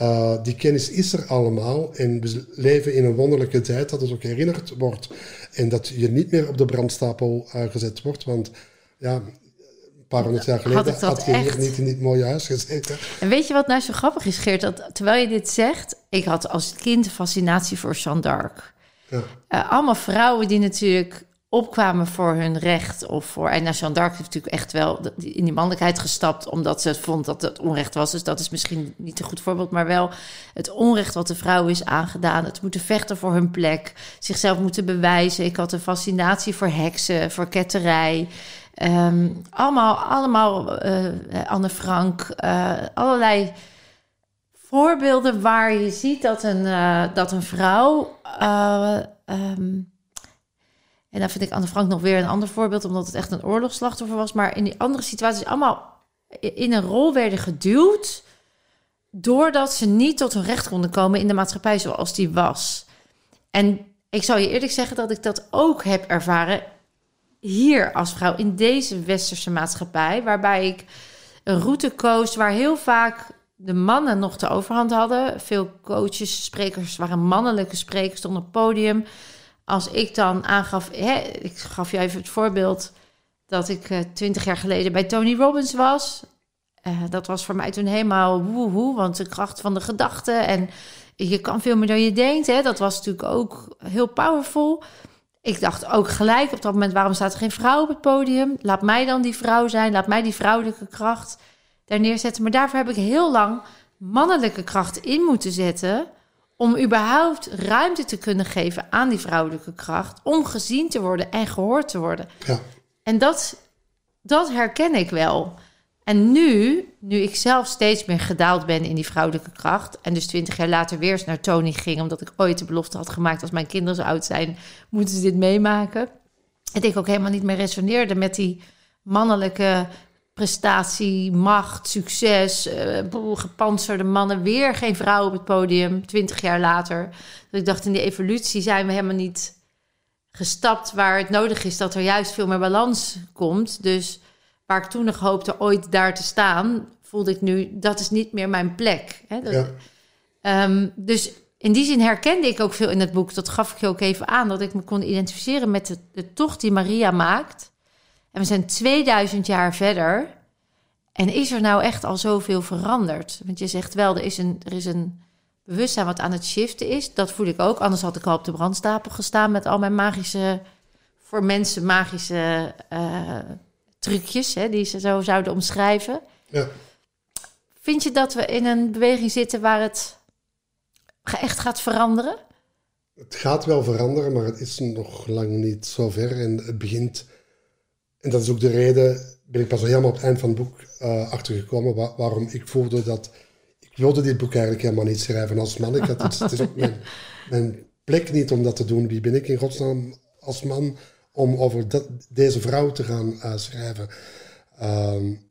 Uh, die kennis is er allemaal en we leven in een wonderlijke tijd dat het ook herinnerd wordt en dat je niet meer op de brandstapel uh, gezet wordt, want ja, paar honderd jaar geleden had, had je hier niet in dit mooie huis gezeten. En weet je wat nou zo grappig is, Geert? Dat terwijl je dit zegt, ik had als kind een fascinatie voor Jeanne d'Arc. Uh, allemaal vrouwen die natuurlijk opkwamen voor hun recht of voor. En Jeanne d'Arc heeft natuurlijk echt wel in die mannelijkheid gestapt, omdat ze vond dat het onrecht was. Dus dat is misschien niet een goed voorbeeld, maar wel het onrecht wat de vrouw is aangedaan. Het moeten vechten voor hun plek, zichzelf moeten bewijzen. Ik had een fascinatie voor heksen, voor ketterij. Ehm, allemaal, allemaal uh, Anne Frank, uh, allerlei voorbeelden waar je ziet dat een, uh, dat een vrouw. Um, en dan vind ik Anne Frank nog weer een ander voorbeeld, omdat het echt een oorlogsslachtoffer was. Maar in die andere situaties allemaal in een rol werden geduwd. doordat ze niet tot hun recht konden komen in de maatschappij zoals die was. En ik zal je eerlijk zeggen dat ik dat ook heb ervaren hier als vrouw in deze westerse maatschappij, waarbij ik een route koos waar heel vaak de mannen nog de overhand hadden. Veel coaches, sprekers waren mannelijke sprekers, stonden op het podium als ik dan aangaf, hè, ik gaf je even het voorbeeld dat ik eh, twintig jaar geleden bij Tony Robbins was. Uh, dat was voor mij toen helemaal woehoe, want de kracht van de gedachte en je kan veel meer dan je denkt. Hè. Dat was natuurlijk ook heel powerful. Ik dacht ook gelijk op dat moment, waarom staat er geen vrouw op het podium? Laat mij dan die vrouw zijn, laat mij die vrouwelijke kracht daar neerzetten. Maar daarvoor heb ik heel lang mannelijke kracht in moeten zetten om überhaupt ruimte te kunnen geven aan die vrouwelijke kracht, om gezien te worden en gehoord te worden. Ja. En dat, dat herken ik wel. En nu, nu ik zelf steeds meer gedaald ben in die vrouwelijke kracht, en dus twintig jaar later weer eens naar Tony ging, omdat ik ooit de belofte had gemaakt: als mijn kinderen zo oud zijn, moeten ze dit meemaken. En ik ook helemaal niet meer resoneerde met die mannelijke prestatie, macht, succes, uh, gepantserde mannen, weer geen vrouw op het podium, twintig jaar later. Dat ik dacht, in die evolutie zijn we helemaal niet gestapt waar het nodig is dat er juist veel meer balans komt. Dus waar ik toen nog hoopte ooit daar te staan, voelde ik nu, dat is niet meer mijn plek. Hè? Dat, ehm, dus in die zin herkende ik ook veel in het boek. Dat gaf ik je ook even aan, dat ik me kon identificeren met de, de tocht die Maria maakt en we zijn 2000 jaar verder. En is er nou echt al zoveel veranderd? Want je zegt wel, er is een, er is een bewustzijn wat aan het shiften is. Dat voel ik ook. Anders had ik al op de brandstapel gestaan met al mijn magische, voor mensen magische uh, trucjes, hè, die ze zo zouden omschrijven. Ja. Vind je dat we in een beweging zitten waar het echt gaat veranderen? Het gaat wel veranderen, maar het is nog lang niet zo ver. En het begint en dat is ook de reden, ben ik pas helemaal op het eind van het boek uh, achtergekomen, waarom ik voelde dat... Ik wilde dit boek eigenlijk helemaal niet schrijven als man. Ik had, het, het is ook mijn, mijn, plek niet om dat te doen. Wie ben ik in godsnaam als man om over dat, deze vrouw te gaan uh, schrijven? Um,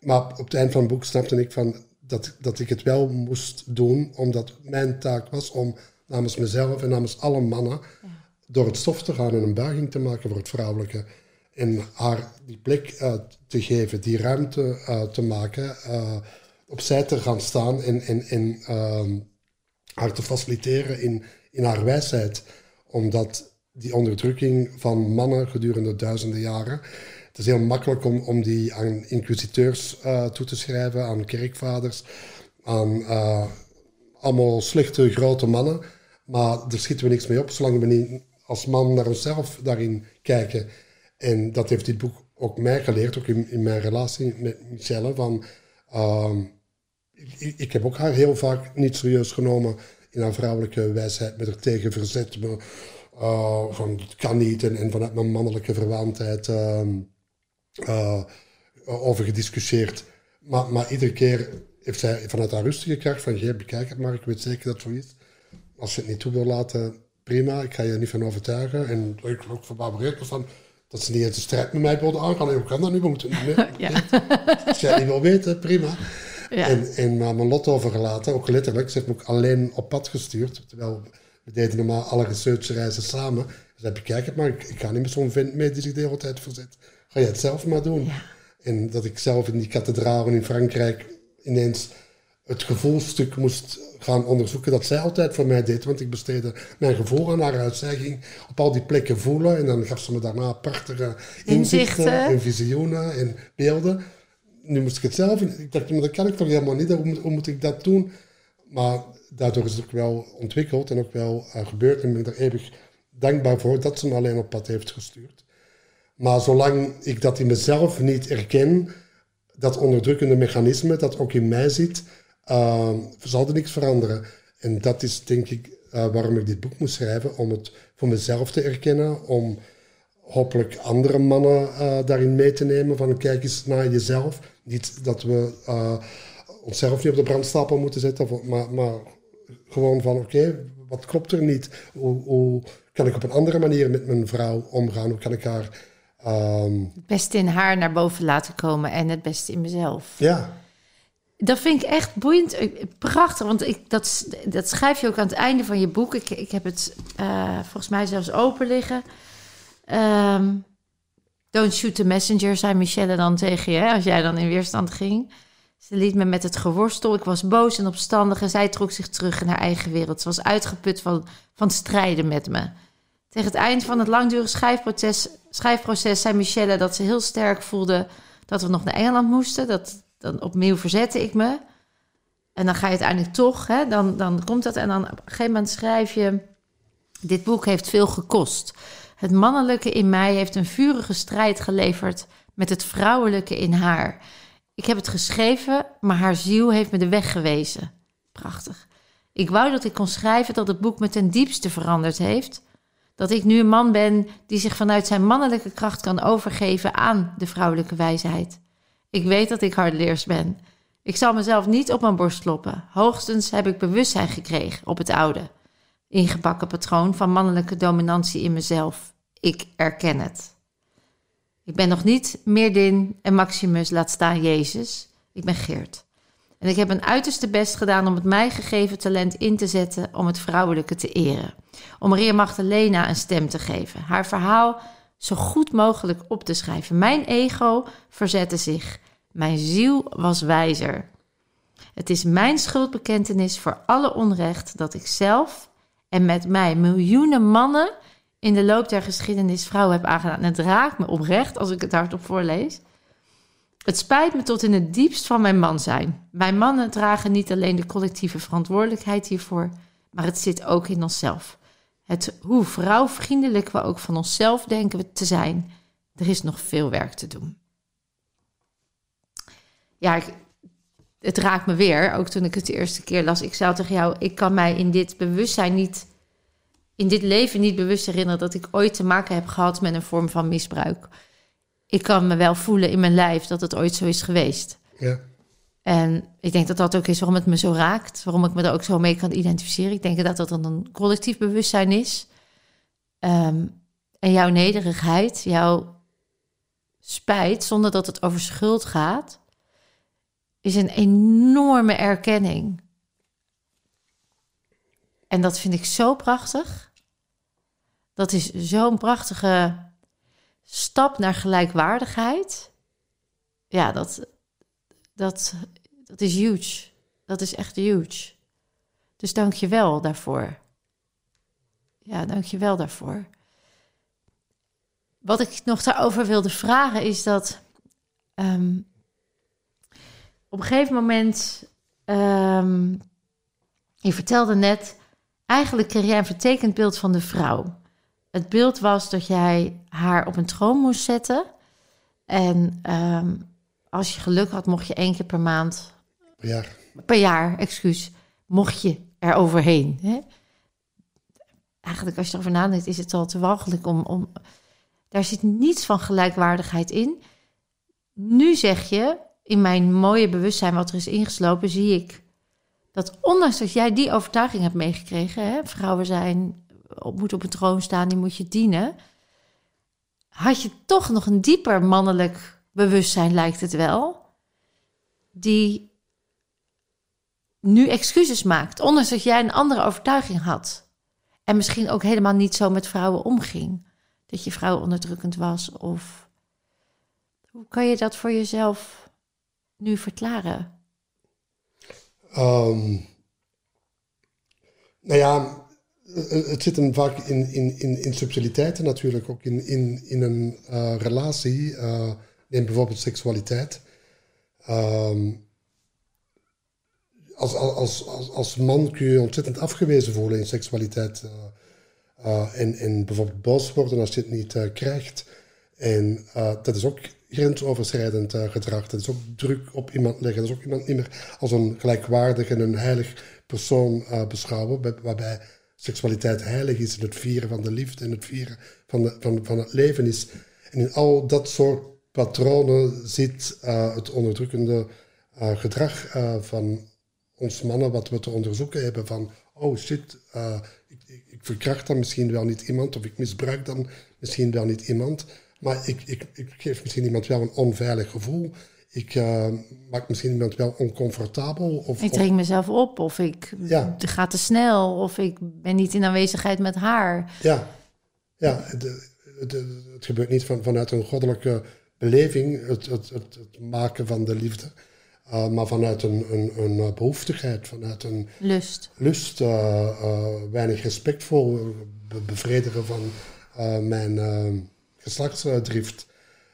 maar op het eind van het boek snapte ik van dat, dat ik het wel moest doen, omdat mijn taak was om namens mezelf en namens alle mannen door het stof te gaan en een buiging te maken voor het vrouwelijke en haar die plek te geven, die ruimte uh, te maken, uh, opzij te gaan staan en, en, en ehm, haar te faciliteren in, in haar wijsheid. Omdat die onderdrukking van mannen gedurende duizenden jaren. Het is heel makkelijk om, om die aan inquisiteurs toe te schrijven, aan kerkvaders, aan allemaal slechte grote mannen. Maar daar schieten we niks mee op, zolang we niet als man naar onszelf daarin kijken en dat heeft dit boek ook mij geleerd, ook in, in mijn relatie met Michelle. Van, uh, ik, heb ook haar heel vaak niet serieus genomen in haar vrouwelijke wijsheid, met haar tegen verzet. Me, uh, van het kan niet en, vanuit mijn mannelijke verwaandheid uh, over gediscussieerd. Maar, maar iedere keer heeft zij vanuit haar rustige kracht van, jij bekijk het maar, ik weet zeker dat het zo is. Als je het niet toe wil laten, prima, ik ga je er niet van overtuigen. En ik ook verbaasd van, dat ze niet eens de strijd met mij wilden aangaan. Hoe kan dat nu? We moeten niet meer. ja. Als jij niet wil weten, prima. Ja. En, en maar mijn lot overgelaten, ook letterlijk. Ze heeft me ook alleen op pad gestuurd. Terwijl we deden normaal alle researchreizen samen. Dus heb ik, kijk het maar, ik, ik ga niet met zo'n vent mee die zich de hele tijd verzet. Ga je het zelf maar doen. Ja. En dat ik zelf in die kathedraal in Frankrijk ineens het gevoelstuk moest gaan onderzoeken dat zij altijd voor mij deed. Want ik besteedde mijn gevoel aan haar uit. Zij ging op al die plekken voelen en dan gaf ze me daarna prachtige inzichten, en visioenen en beelden. Nu moest ik het zelf. Ik dacht, dat kan ik toch helemaal niet. Hoe, hoe moet ik dat doen? Maar daardoor is het ook wel ontwikkeld en ook wel uh, gebeurd. En ben ik er eeuwig dankbaar voor dat ze me alleen op pad heeft gestuurd. Maar zolang ik dat in mezelf niet erken, dat onderdrukkende mechanisme dat ook in mij zit, uh, zal er niks veranderen. En dat is denk ik uh, waarom ik dit boek moest schrijven, om het voor mezelf te erkennen, om hopelijk andere mannen uh, daarin mee te nemen van kijk eens naar jezelf. Niet dat we uh, onszelf niet op de brandstapel moeten zetten, maar, maar gewoon van oké, okay, wat klopt er niet? Hoe, hoe, kan ik op een andere manier met mijn vrouw omgaan? Hoe kan ik haar... Um... Het beste in haar naar boven laten komen en het beste in mezelf. Ja. Dat vind ik echt boeiend, prachtig. Want ik, dat, dat schrijf je ook aan het einde van je boek. Ik, ik heb het uh, volgens mij zelfs open liggen. Um, don't shoot the messenger, zei Michelle dan tegen je, hè, als jij dan in weerstand ging. Ze liet me met het geworstel. Ik was boos en opstandig en zij trok zich terug in haar eigen wereld. Ze was uitgeput van, van strijden met me. Tegen het eind van het langdurige schrijfproces, schrijfproces zei Michelle dat ze heel sterk voelde dat we nog naar Engeland moesten. Dat, dan opnieuw verzette ik me. En dan ga je uiteindelijk toch, hè, dan, dan komt dat. En dan op een gegeven moment schrijf je: Dit boek heeft veel gekost. Het mannelijke in mij heeft een vurige strijd geleverd met het vrouwelijke in haar. Ik heb het geschreven, maar haar ziel heeft me de weg gewezen. Prachtig. Ik wou dat ik kon schrijven dat het boek me ten diepste veranderd heeft. Dat ik nu een man ben die zich vanuit zijn mannelijke kracht kan overgeven aan de vrouwelijke wijsheid. Ik weet dat ik hardleers ben. Ik zal mezelf niet op mijn borst kloppen. Hoogstens heb ik bewustzijn gekregen op het oude, ingebakken patroon van mannelijke dominantie in mezelf. Ik erken het. Ik ben nog niet Meerdin en Maximus, laat staan Jezus. Ik ben Geert. En ik heb mijn uiterste best gedaan om het mij gegeven talent in te zetten om het vrouwelijke te eren. Om Maria Magdalena een stem te geven. Haar verhaal zo goed mogelijk op te schrijven. Mijn ego verzette zich. Mijn ziel was wijzer. Het is mijn schuldbekentenis voor alle onrecht dat ik zelf en met mij miljoenen mannen in de loop der geschiedenis vrouwen heb aangedaan. En het raakt me oprecht als ik het hardop voorlees. Het spijt me tot in het diepst van mijn man zijn. Wij mannen dragen niet alleen de collectieve verantwoordelijkheid hiervoor, maar het zit ook in onszelf. Het hoe vrouwvriendelijk we ook van onszelf denken te zijn, er is nog veel werk te doen. Ja, het raakt me weer, ook toen ik het de eerste keer las. Ik zei tegen jou, ik kan mij in dit bewustzijn niet in dit leven niet bewust herinneren dat ik ooit te maken heb gehad met een vorm van misbruik. Ik kan me wel voelen in mijn lijf dat het ooit zo is geweest. Ja. En ik denk dat dat ook is waarom het me zo raakt, waarom ik me er ook zo mee kan identificeren. Ik denk dat dat dan een collectief bewustzijn is. Um, en jouw nederigheid, jouw spijt, zonder dat het over schuld gaat, is een enorme erkenning. En dat vind ik zo prachtig. Dat is zo'n prachtige stap naar gelijkwaardigheid. Ja, dat, dat, dat is huge. Dat is echt huge. Dus dank je wel daarvoor. Ja, dank je wel daarvoor. Wat ik nog daarover wilde vragen is dat um, op een gegeven moment, um, je vertelde net, eigenlijk kreeg jij een vertekend beeld van de vrouw. Het beeld was dat jij haar op een troon moest zetten. En um, als je geluk had, mocht je één keer per maand. Per jaar. Excuus. Mocht je er overheen. Hè? Eigenlijk, als je erover nadenkt, is het al te walgelijk om, om. Daar zit niets van gelijkwaardigheid in. Nu zeg je, in mijn mooie bewustzijn wat er is ingeslopen, zie ik dat ondanks dat jij die overtuiging hebt meegekregen, hè, vrouwen zijn, moet op een troon staan, die moet je dienen, had je toch nog een dieper mannelijk bewustzijn, lijkt het wel, die nu excuses maakt, ondanks dat jij een andere overtuiging had. En misschien ook helemaal niet zo met vrouwen omging. Dat je vrouw onderdrukkend was of... Hoe kan je dat voor jezelf nu verklaren? Um, nou ja, het zit hem vaak in, in, in, in subtiliteiten natuurlijk, ook in, in, in een uh, relatie. Uh, bijvoorbeeld seksualiteit. Um, als, als, als, als man kun je ontzettend afgewezen voelen in seksualiteit. Uh, Uh, en, en bijvoorbeeld boos worden als je het niet uh, krijgt. En dat is ook grensoverschrijdend gedrag. Dat is ook druk op iemand leggen. Dat is ook iemand niet meer als een gelijkwaardig en een heilig persoon beschouwen. Waarbij seksualiteit heilig is en het vieren van de liefde en het vieren van, de, van, van het leven is. En in al dat soort patronen zit het onderdrukkende gedrag van ons mannen, wat we te onderzoeken hebben van, oh shit, ik, ik verkracht dan misschien wel niet iemand, of ik misbruik dan misschien wel niet iemand, maar ik, ik, ik geef misschien iemand wel een onveilig gevoel. Ik uh, maak misschien iemand wel oncomfortabel. Of, ik drink mezelf op, of ik ja. ga te snel, of ik ben niet in aanwezigheid met haar. Ja, ja de, de, het gebeurt niet van, vanuit een goddelijke beleving, het, het, het, het maken van de liefde. Uh, maar vanuit een, een, een, behoeftigheid, vanuit een lust, lust uh, uh, weinig respectvol be bevredigen van mijn geslachtsdrift.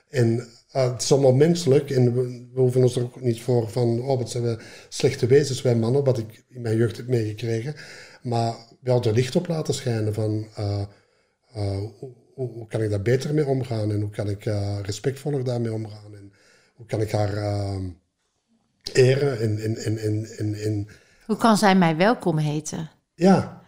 En het is allemaal menselijk en we, we, hoeven ons er ook niet voor van, oh wat zijn we slechte wezens, wij mannen, wat ik in mijn jeugd heb meegekregen. Maar wel er licht op laten schijnen van hoe, hoe, kan ik daar beter mee omgaan en hoe kan ik respectvoller daarmee omgaan en hoe kan ik haar eren en, en, en, en, en, en... Hoe kan zij mij welkom heten? Ja.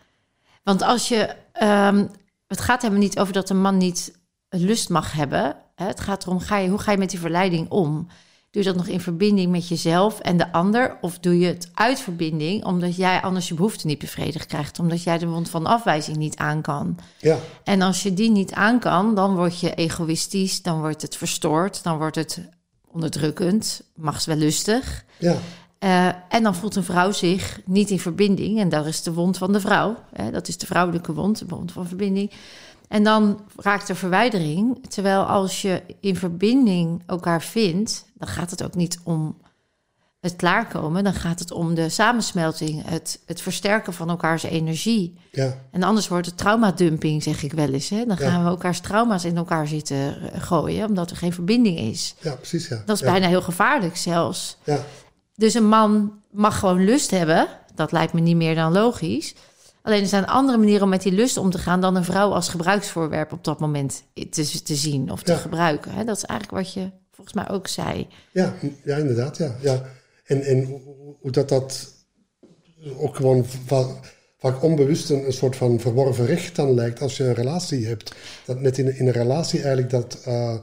Want als je... Um, het gaat helemaal niet over dat een man niet lust mag hebben. Het gaat erom, ga je, hoe ga je met die verleiding om? Doe je dat nog in verbinding met jezelf en de ander? Of doe je het uit verbinding, omdat jij anders je behoefte niet bevredigd krijgt? Omdat jij de wond van afwijzing niet aan kan. Ja. En als je die niet aan kan, dan word je egoïstisch, dan wordt het verstoord, dan wordt het onderdrukkend, lustig. Ja. Uh, en dan voelt een vrouw zich niet in verbinding. En dat is de wond van de vrouw. Hè? Dat is de vrouwelijke wond, de wond van verbinding. En dan raakt er verwijdering. Terwijl als je in verbinding elkaar vindt, dan gaat het ook niet om het klaarkomen. Dan gaat het om de samensmelting, het, het versterken van elkaars energie. Ja. En anders wordt het traumadumping, zeg ik wel eens. Hè? Dan gaan we elkaars trauma's in elkaar zitten eh, gooien, omdat er geen verbinding is. Ja, precies. Ja. Dat is bijna heel gevaarlijk zelfs. Ja. Dus een man mag gewoon lust hebben. Dat lijkt me niet meer dan logisch. Alleen er zijn andere manieren om met die lust om te gaan dan een vrouw als gebruiksvoorwerp op dat moment te, te zien of te gebruiken. Hè? Dat is eigenlijk wat je volgens mij ook zei. Ja, ja inderdaad. Ja. Ja. En, en hoe dat dat ook gewoon vaak onbewust een, een, soort van verworven recht dan lijkt als je een relatie hebt. Dat net in, in een relatie eigenlijk dat... Uh,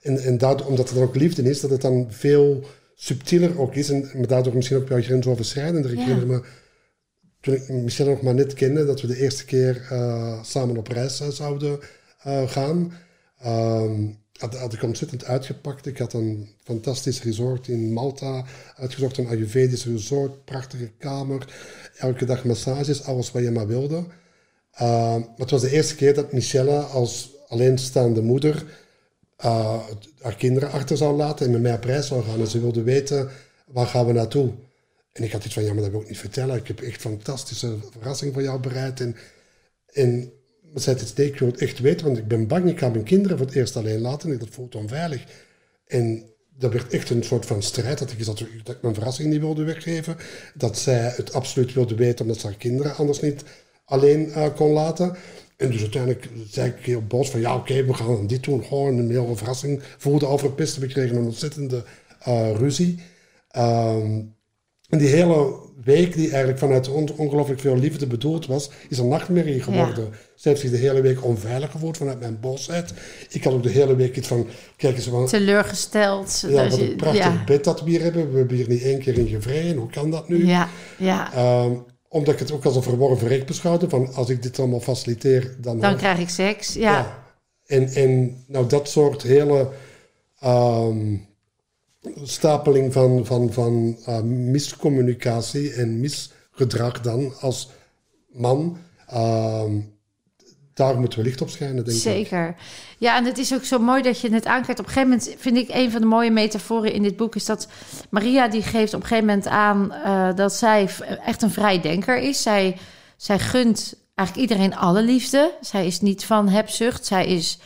en, en daardoor, omdat het dan ook liefde is, dat het dan veel subtieler ook is. En maar daardoor misschien ook wel grensoverschrijdender. Ik herinner me, toen ik Michelle nog maar net kende, dat we de eerste keer uh, samen op reis zouden uh, gaan. Um, had, ik ontzettend uitgepakt. Ik had een fantastisch resort in Malta uitgezocht, een Ayurvedisch resort, prachtige kamer, elke dag massages, alles wat je maar wilde. Uh, maar het was de eerste keer dat Michelle als alleenstaande moeder uh, haar kinderen achter zou laten en met mij op reis zou gaan. En ze wilde weten, waar gaan we naartoe? En ik had iets van, ja, maar dat wil ik niet vertellen. Ik heb echt fantastische verrassing voor jou bereid. En maar zei het, het echt weten, want ik ben bang, ik ga mijn kinderen voor het eerst alleen laten en dat voelt onveilig. En dat werd echt een soort van strijd, dat ik, dat, ik mijn verrassing niet wilde weggeven. Dat zij het absoluut wilde weten, omdat ze haar kinderen anders niet alleen uh, kon laten. En dus uiteindelijk zei ik heel boos van, ja oké, we gaan dit doen. Gewoon een hele verrassing voelde over We kregen een ontzettende uh, ruzie. Um, en die hele week, die eigenlijk vanuit ongelooflijk veel liefde bedoeld was, is een nachtmerrie geworden. Ja. Ze heeft zich de hele week onveilig gevoeld vanuit mijn bosheid. Ik had ook de hele week iets van, kijk eens... Van, Teleurgesteld. Ja, wat een prachtig bed dat we hier hebben. We hebben hier niet één keer in gevreden. Hoe kan dat nu? Ja, ja. Um, omdat ik het ook als een verworven recht beschouwde. Van als ik dit allemaal faciliteer, dan... Dan krijg ik seks, ja. ja. En, en nou, dat soort hele... Um, stapeling van, van, van uh, miscommunicatie en misgedrag dan als man. Uh, daar moeten we licht op schijnen, denk Zeker. ik. Zeker. Ja, en het is ook zo mooi dat je het aankijkt. Op een gegeven moment vind ik een van de mooie metaforen in dit boek... is dat Maria die geeft op een gegeven moment aan... Uh, dat zij echt een vrijdenker is. Zij, zij gunt eigenlijk iedereen alle liefde. Zij is niet van hebzucht. Zij is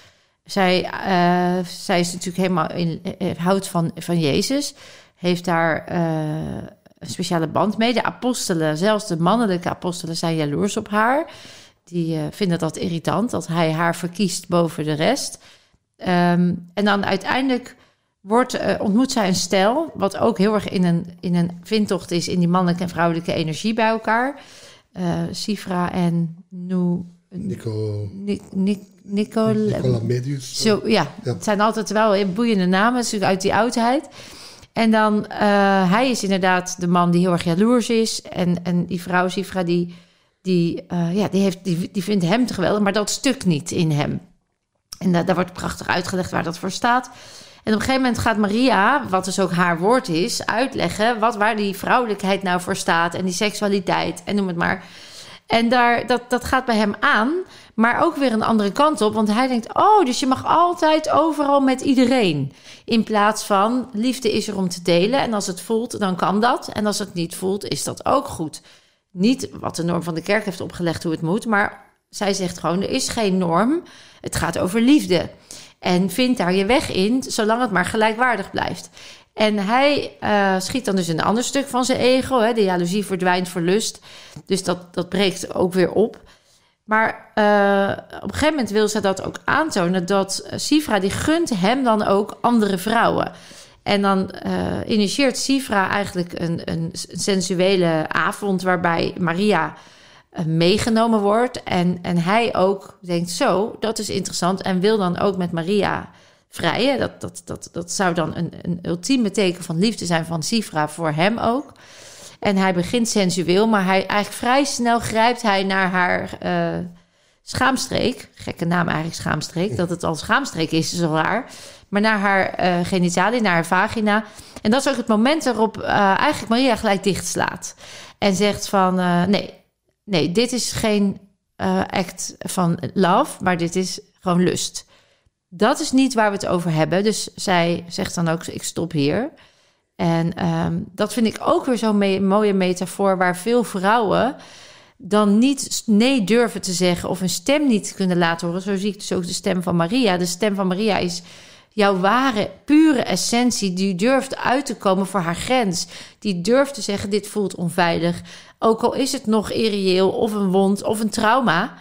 zij, uh, zij is natuurlijk helemaal in, uh, houdt van, van Jezus. Heeft daar uh, een speciale band mee. De apostelen, zelfs de mannelijke apostelen, zijn jaloers op haar. die vinden dat irritant, dat hij haar verkiest boven de rest. Ehm, en dan uiteindelijk wordt, ontmoet zij een stel, wat ook heel erg in een, in een vindtocht is in die mannelijke en vrouwelijke energie bij elkaar. Sifra en Nu. Nico. Nic, Nic, Nicola, Nicola Medius. Zo, ja, ja, het zijn altijd wel boeiende namen, uit die oudheid. En dan, uh, hij is inderdaad de man die heel erg jaloers is. En, en die vrouw, Sifra, die, die, uh, ja, die, heeft, die, die vindt hem te geweldig, maar dat stuk niet in hem. En da daar wordt prachtig uitgelegd waar dat voor staat. En op een gegeven moment gaat Maria, wat dus ook haar woord is, uitleggen wat, waar die vrouwelijkheid nou voor staat. En die seksualiteit en noem het maar. En daar, dat, dat gaat bij hem aan, maar ook weer een andere kant op. Want hij denkt, oh, dus je mag altijd overal met iedereen. In plaats van, liefde is er om te delen. En als het voelt, dan kan dat. En als het niet voelt, is dat ook goed. Niet wat de norm van de kerk heeft opgelegd hoe het moet, maar zij zegt gewoon, er is geen norm. Het gaat over liefde. En vind daar je weg in, zolang het maar gelijkwaardig blijft. En hij uh, schiet dan dus een ander stuk van zijn ego. Hè? De jaloezie verdwijnt voor lust. Dus dat, dat breekt ook weer op. Maar uh, op een gegeven moment wil ze dat ook aantonen... dat Sifra, die gunt hem dan ook andere vrouwen. En dan uh, initieert Sifra eigenlijk een, een sensuele avond... waarbij Maria meegenomen wordt. En, en hij ook denkt, zo, dat is interessant. En wil dan ook met Maria vrijen. Dat, dat, dat, dat zou dan een, een ultieme teken van liefde zijn van Sifra voor hem ook. En hij begint sensueel, maar hij eigenlijk vrij snel grijpt hij naar haar uh, schaamstreek. Gekke naam eigenlijk, schaamstreek. Dat het al schaamstreek is, is al raar. Maar naar haar uh, genitalie, naar haar vagina. En dat is ook het moment waarop uh, eigenlijk Maria gelijk dichtslaat. En zegt van, nee, nee, dit is geen act van love, maar dit is gewoon lust dat is niet waar we het over hebben. Dus zij zegt dan ook, ik stop hier. En um, dat vind ik ook weer zo'n mooie metafoor... waar veel vrouwen dan niet nee durven te zeggen... of een stem niet kunnen laten horen. Zo zie ik dus ook de stem van Maria. De stem van Maria is jouw ware, pure essentie... die durft uit te komen voor haar grens. Die durft te zeggen, dit voelt onveilig. Ook al is het nog irreëel of een wond of een trauma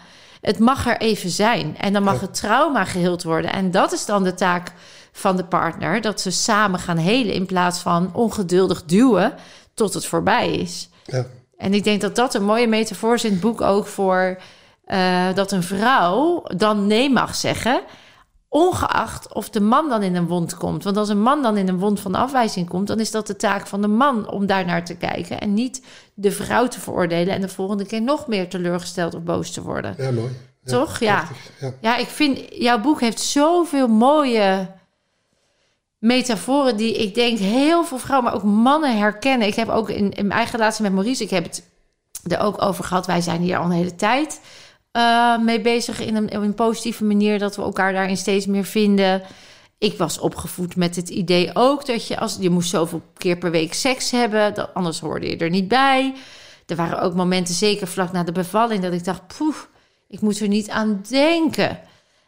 het mag er even zijn. En dan mag het trauma geheeld worden. En dat is dan de taak van de partner. Dat ze samen gaan helen in plaats van ongeduldig duwen tot het voorbij is. Ja. En ik denk dat dat een mooie metafoor is in het boek ook voor uh, dat een vrouw dan nee mag zeggen. Ongeacht of de man dan in een wond komt. Want als een man dan in een wond van afwijzing komt, dan is dat de taak van de man om daar naar te kijken. En niet de vrouw te veroordelen en de volgende keer nog meer teleurgesteld of boos te worden. Ja, mooi. Toch? Ja. ja. ja. ik vind jouw boek heeft zoveel mooie metaforen die ik denk heel veel vrouwen, maar ook mannen herkennen. Ik heb ook in, in mijn eigen relatie met Maurice, ik heb het er ook over gehad. Wij zijn hier al een hele tijd uh, mee bezig in een, in een positieve manier, dat we elkaar daarin steeds meer vinden. Ik was opgevoed met het idee ook dat je als je moest zoveel keer per week seks hebben, dat, anders hoorde je er niet bij. Er waren ook momenten, zeker vlak na de bevalling, dat ik dacht, poef, ik moet er niet aan denken.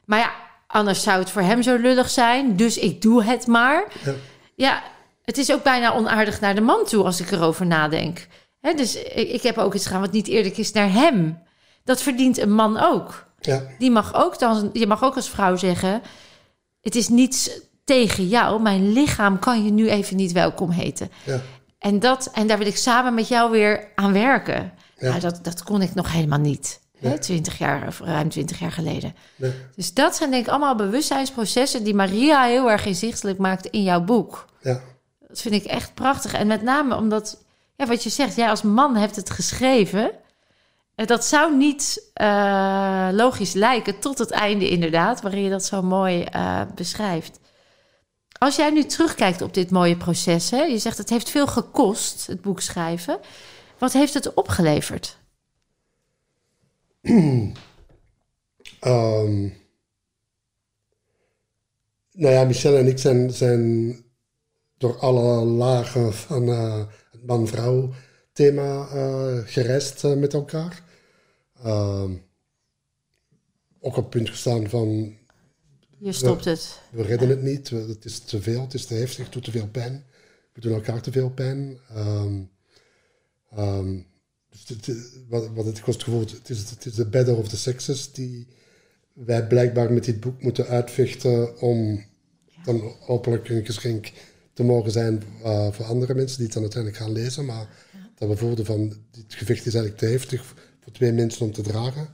Maar ja, anders zou het voor hem zo lullig zijn, dus ik doe het maar. Ja, ja het is ook bijna onaardig naar de man toe als ik erover nadenk. He, dus ik, ik, heb ook iets gaan wat niet eerlijk is naar hem. Dat verdient een man ook. Ja. Die mag ook dan, je mag ook als vrouw zeggen: Het is niets tegen jou. Mijn lichaam kan je nu even niet welkom heten. Ja. En, dat, en daar wil ik samen met jou weer aan werken. Ja. Nou, dat, dat kon ik nog helemaal niet. Hè, 20 jaar of ruim 20 jaar geleden. Nee. Dus dat zijn denk ik allemaal bewustzijnsprocessen die Maria heel erg inzichtelijk maakt in jouw boek. Ja. Dat vind ik echt prachtig. En met name omdat, ja, wat je zegt, jij als man hebt het geschreven. Dat zou niet uh, logisch lijken tot het einde inderdaad, waarin je dat zo mooi uh, beschrijft. Als jij nu terugkijkt op dit mooie proces, hè, je zegt het heeft veel gekost, het boek schrijven. Wat heeft het opgeleverd? um, nou ja, Michelle en ik zijn, zijn door alle lagen van het man-vrouw thema uh, met elkaar. Uh, ook op het punt gestaan van... Je stopt we, het. We redden het niet, het is te veel, het is te heftig, het doet te veel pijn. We doen elkaar te veel pijn. Um, um, Dus wat, wat het, het gevoel, het is, het is de better of the sexes die wij blijkbaar met dit boek moeten uitvechten om dan hopelijk een geschenk te mogen zijn uh, voor andere mensen die het dan uiteindelijk gaan lezen. Maar dat we voelden van, dit gevecht is eigenlijk te heftig voor twee mensen om te dragen.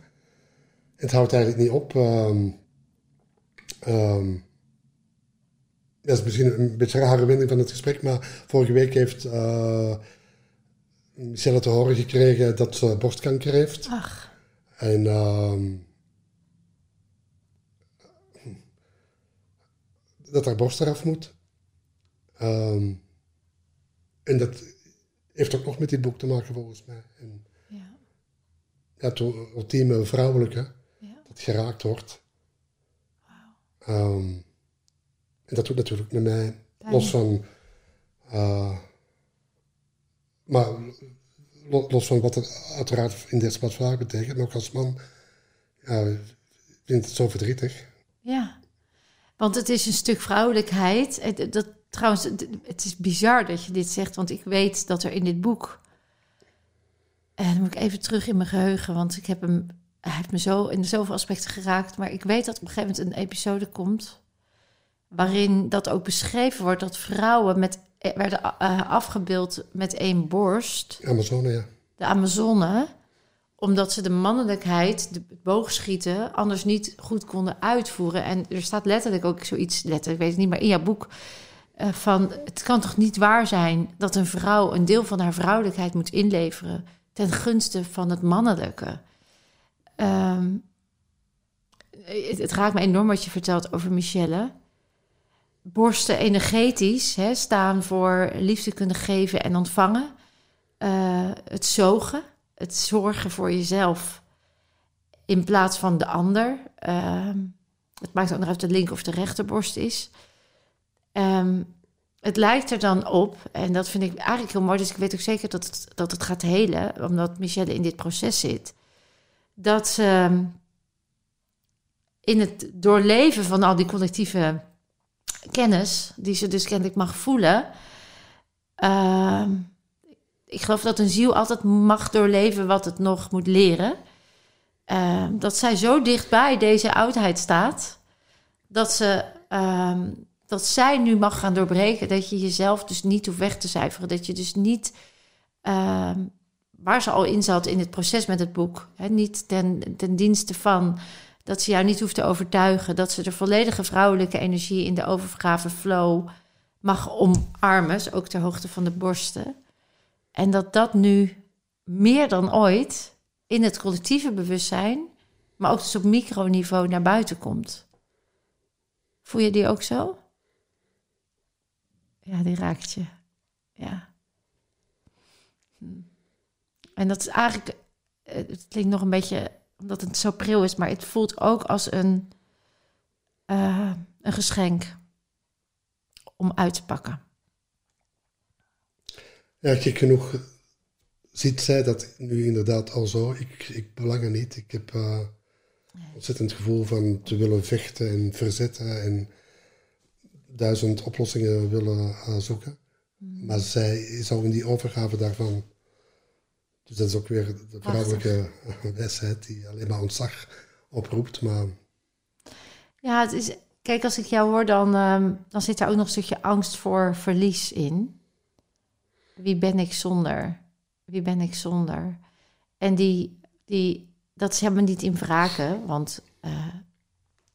Het houdt eigenlijk niet op. Um, um, dat is misschien een beetje een rare wending van het gesprek, maar vorige week heeft uh, Michelle te horen gekregen dat ze borstkanker heeft. Ach. En um, dat haar borst eraf moet. Um, en dat heeft ook nog met dit boek te maken volgens mij. En, het ultieme vrouwelijke, Ja. dat geraakt wordt. Um, en dat doet natuurlijk met mij, los van... Uh, maar lo- los van wat het uiteraard in plaats vandaag betekent, maar ook als man, ja, vind het zo verdrietig. Ja, want het is een stuk vrouwelijkheid. Dat, trouwens, het is bizar dat je dit zegt, want ik weet dat er in dit boek. En dan moet ik even terug in mijn geheugen, want ik heb hem. Hij heeft me zo in zoveel aspecten geraakt. Maar ik weet dat op een gegeven moment een episode komt. waarin dat ook beschreven wordt dat vrouwen met, eh, werden eh, afgebeeld met één borst Amazone, ja. de Amazone, omdat ze de mannelijkheid, de het boogschieten, anders niet goed konden uitvoeren. En er staat letterlijk ook zoiets, letterlijk, ik weet het niet, maar in jouw boek eh, van het kan toch niet waar zijn dat een vrouw een deel van haar vrouwelijkheid moet inleveren ten gunste van het mannelijke. Ehm, het, raakt me enorm wat je vertelt over Michelle. Borsten energetisch hè, staan voor liefde kunnen geven en ontvangen. Eh, het zogen, het zorgen voor jezelf in plaats van de ander. Ehm, het maakt ook nog uit de linker of de rechterborst is. Ehm, het lijkt er dan op, en dat vind ik eigenlijk heel mooi, dus ik weet ook zeker dat het, dat het gaat helen, omdat Michelle in dit proces zit. Dat ze in het doorleven van al die collectieve kennis, die ze dus kennelijk mag voelen. ehm, ik geloof dat een ziel altijd mag doorleven wat het nog moet leren. Ehm, dat zij zo dichtbij deze oudheid staat, dat, ze, ehm, dat zij nu mag gaan doorbreken. Dat je jezelf dus niet hoeft weg te cijferen. Dat je dus niet, ehm, waar ze al in zat in het proces met het boek, hè, niet ten, ten dienste van dat ze jou niet hoeft te overtuigen, dat ze de volledige vrouwelijke energie in de overgave flow mag omarmen, ook ter hoogte van de borsten. En dat dat nu meer dan ooit in het collectieve bewustzijn, maar ook dus op microniveau naar buiten komt. Voel je die ook zo? Ja, die raakt je. Ja. Hm. En dat is eigenlijk, eh, het klinkt nog een beetje, omdat het zo pril is, maar het voelt ook als een, eh, een geschenk om uit te pakken. Ja, gek genoeg ziet zij dat nu inderdaad al zo. Ik, ik belang er niet. Ik heb uh, ontzettend gevoel van te willen vechten en verzetten en duizend oplossingen willen zoeken. Mm. Maar zij is al in die overgave daarvan. Dus dat is ook weer de vrouwelijke wijsheid die alleen maar ontzag oproept. Maar... Ja, het is, kijk, als ik jou hoor, dan, um, dan zit daar ook nog een stukje angst voor verlies in. Wie ben ik zonder? Wie ben ik zonder? En die, die, dat is helemaal niet in wraken, want uh,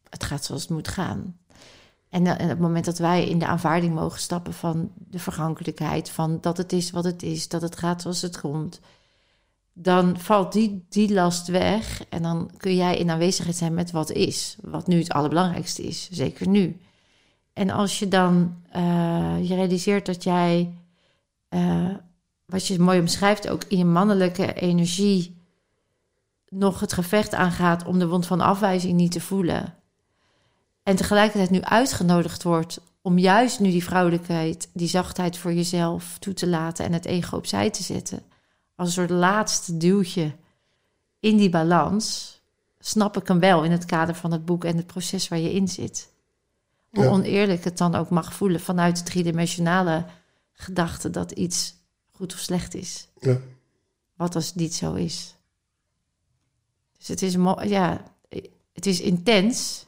het gaat zoals het moet gaan. En, op het moment dat wij in de aanvaarding mogen stappen van de vergankelijkheid, van dat het is wat het is, dat het gaat zoals het komt, dan valt die, die last weg en dan kun jij in aanwezigheid zijn met wat is, wat nu het allerbelangrijkste is, zeker nu. En als je dan uh, je realiseert dat jij uh, wat je mooi omschrijft, ook in je mannelijke energie nog het gevecht aangaat om de wond van afwijzing niet te voelen. En tegelijkertijd nu uitgenodigd wordt om juist nu die vrouwelijkheid, die zachtheid voor jezelf toe te laten en het ego opzij te zetten. Als een soort laatste duwtje in die balans, snap ik hem wel in het kader van het boek en het proces waar je in zit. Hoe ja. oneerlijk het dan ook mag voelen vanuit de driedimensionale gedachte dat iets goed of slecht is. Ja. Wat als het niet zo is? Dus het is, ja, het is intens.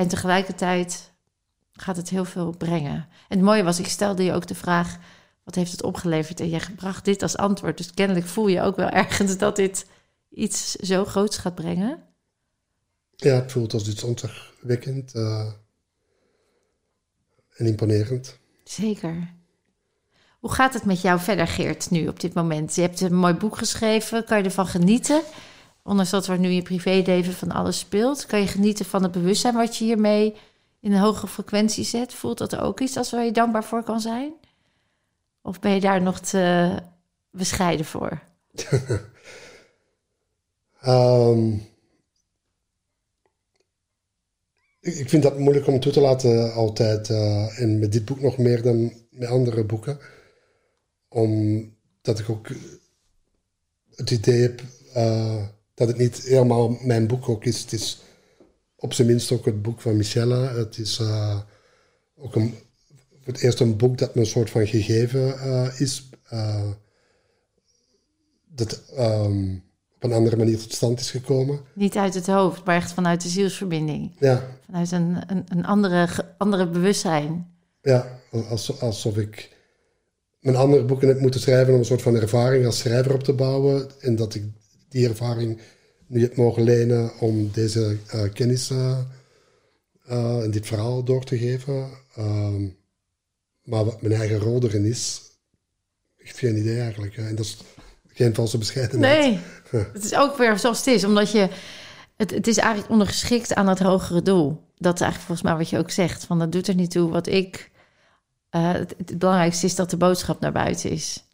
En tegelijkertijd gaat het heel veel brengen. En het mooie was, ik stelde je ook de vraag... wat heeft het opgeleverd? En jij bracht dit als antwoord. Dus kennelijk voel je ook wel ergens dat dit iets zo groots gaat brengen. Ja, het voelt als iets ontzagwekkend eh, en imponerend. Zeker. Hoe gaat het met jou verder, Geert, nu op dit moment? Je hebt een mooi boek geschreven. Kan je ervan genieten? Ondanks dat er nu in je privéleven van alles speelt. Kan je genieten van het bewustzijn wat je hiermee in een hogere frequentie zet? Voelt dat ook iets als waar je dankbaar voor kan zijn? Of ben je daar nog te bescheiden voor? Ehm, ik, vind dat moeilijk om toe te laten altijd. eh, en met dit boek nog meer dan met andere boeken. Omdat ik ook het idee heb eh, dat het niet helemaal mijn boek ook is. Het is op zijn minst ook het boek van Michelle. Het is eh, ook een, voor het eerst een boek dat me een soort van gegeven eh, is. eh, dat ehm, op een andere manier tot stand is gekomen. Niet uit het hoofd, maar echt vanuit de zielsverbinding. Ja, Vanuit een, een, een andere, andere bewustzijn. ja als, alsof ik mijn andere boeken heb moeten schrijven om een soort van ervaring als schrijver op te bouwen. En dat ik die ervaring nu heb mogen lenen om deze eh, kennis eh, en dit verhaal door te geven. Ehm, maar wat mijn eigen rol erin is, echt geen idee eigenlijk. En dat is geen valse bescheidenheid. Nee, het is ook weer zoals het is. Omdat je... Het, het is eigenlijk ondergeschikt aan het hogere doel. Dat is eigenlijk volgens mij wat je ook zegt. Van dat doet er niet toe wat ik... eh, het, het belangrijkste is dat de boodschap naar buiten is.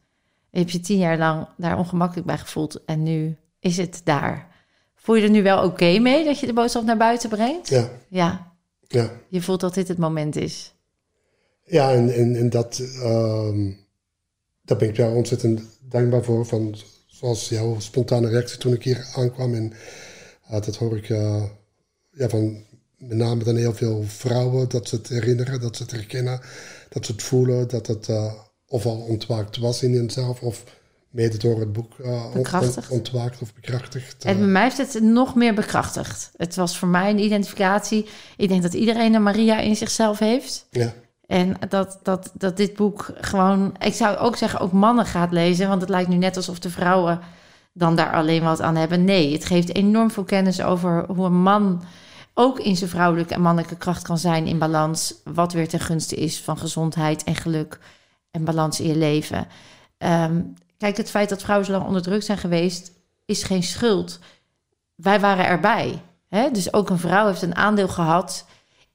Je hebt je tien jaar lang daar ongemakkelijk bij gevoeld. En nu is het daar. Voel je er nu wel oké mee dat je de boodschap naar buiten brengt? Ja, Ja, ja. je voelt dat dit het moment is. Ja, en, en, en dat, daar ben ik jou ontzettend dankbaar voor. Van, zoals jouw spontane reactie toen ik hier aankwam. En eh, dat hoor ik eh, ja, van met name dan heel veel vrouwen. Dat ze het herinneren, dat ze het herkennen. Dat ze het voelen. Dat het eh, of al ontwaakt was in henzelf. Of mede door het boek eh, Bekrachtigd. ontwaakt of bekrachtigd. En eh. bij mij heeft het nog meer bekrachtigd. Het was voor mij een identificatie. Ik denk dat iedereen een Maria in zichzelf heeft. ja, En dat, dat, dat dit boek gewoon... Ik zou ook zeggen, ook mannen gaat lezen. Want het lijkt nu net alsof de vrouwen dan daar alleen wat aan hebben. Nee, het geeft enorm veel kennis over hoe een man... ook in zijn vrouwelijke en mannelijke kracht kan zijn in balans. Wat weer ten gunste is van gezondheid en geluk en balans in je leven. Ehm, kijk, het feit dat vrouwen zo lang onderdrukt zijn geweest... is geen schuld. Wij waren erbij. Hè? Dus ook een vrouw heeft een aandeel gehad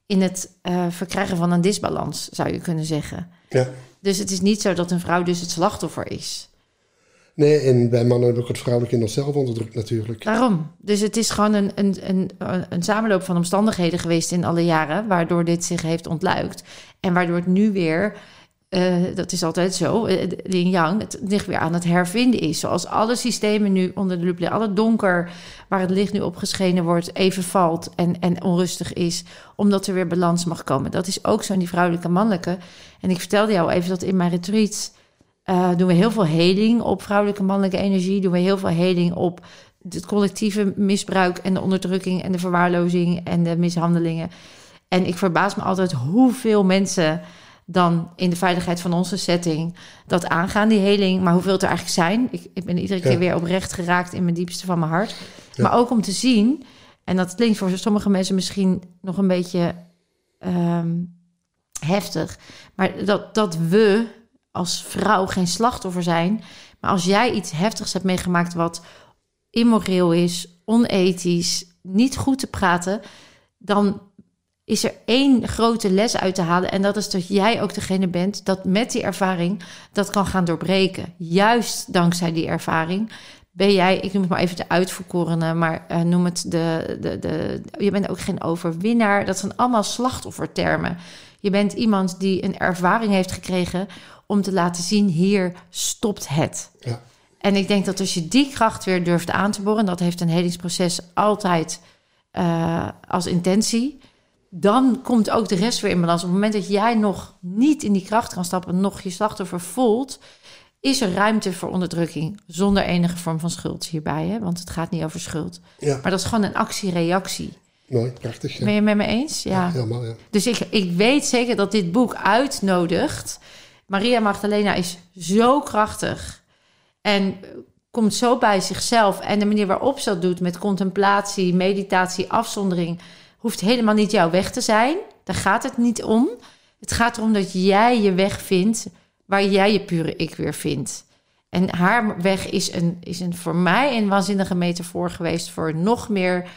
in het eh, verkrijgen van een disbalans, zou je kunnen zeggen. ja. Dus het is niet zo dat een vrouw dus het slachtoffer is. Nee, en bij mannen hebben het vrouwelijke nog zelf onderdrukt natuurlijk. Daarom. Dus het is gewoon een, een, een, een samenloop van omstandigheden geweest in alle jaren, waardoor dit zich heeft ontluikt. En waardoor het nu weer, eh, dat is altijd zo, yin yang, het licht weer aan het hervinden is. Zoals alle systemen nu onder de liggen, alle donker waar het licht nu opgeschenen wordt, even valt en, en onrustig is, omdat er weer balans mag komen. Dat is ook zo in die vrouwelijke mannelijke. En ik vertelde jou even dat in mijn retreats eh, doen we heel veel heling op vrouwelijke mannelijke energie. Doen we heel veel heling op het collectieve misbruik en de onderdrukking en de verwaarlozing en de mishandelingen. En ik verbaas me altijd hoeveel mensen dan in de veiligheid van onze setting dat aangaan, die heling. Maar hoeveel het er eigenlijk zijn. Ik, ik ben iedere keer weer oprecht geraakt in mijn diepste van mijn hart. Ja. Maar ook om te zien, en dat klinkt voor sommige mensen misschien nog een beetje ehm, heftig, maar dat, dat we als vrouw geen slachtoffer zijn. Maar als jij iets heftigs hebt meegemaakt wat immoreel is, onethisch, niet goed te praten, dan is er één grote les uit te halen. En dat is dat jij ook degene bent dat met die ervaring dat kan gaan doorbreken. Juist dankzij die ervaring ben jij, ik noem het maar even de uitverkorene, maar eh, noem het de, de, de. Je bent ook geen overwinnaar. Dat zijn allemaal slachtoffertermen. Je bent iemand die een ervaring heeft gekregen om te laten zien: hier stopt het. Ja. En ik denk dat als je die kracht weer durft aan te boren, dat heeft een helingsproces altijd eh, als intentie. Dan komt ook de rest weer in balans. Op het moment dat jij nog niet in die kracht kan stappen, nog je slachtoffer voelt, is er ruimte voor onderdrukking zonder enige vorm van schuld hierbij. Hè? Want het gaat niet over schuld. Ja, Maar dat is gewoon een actie-reactie. mooi, prachtig. Ja. Ben je met me eens? Ja. Helemaal, ja. Dus ik, ik weet zeker dat dit boek uitnodigt. Maria Magdalena is zo krachtig. En komt zo bij zichzelf. En de manier waarop ze dat doet met contemplatie, meditatie, afzondering... hoeft helemaal niet jouw weg te zijn. Daar gaat het niet om. Het gaat erom dat jij je weg vindt waar jij je pure ik weer vindt. En haar weg is, een, is een, voor mij een waanzinnige metafoor geweest... voor nog meer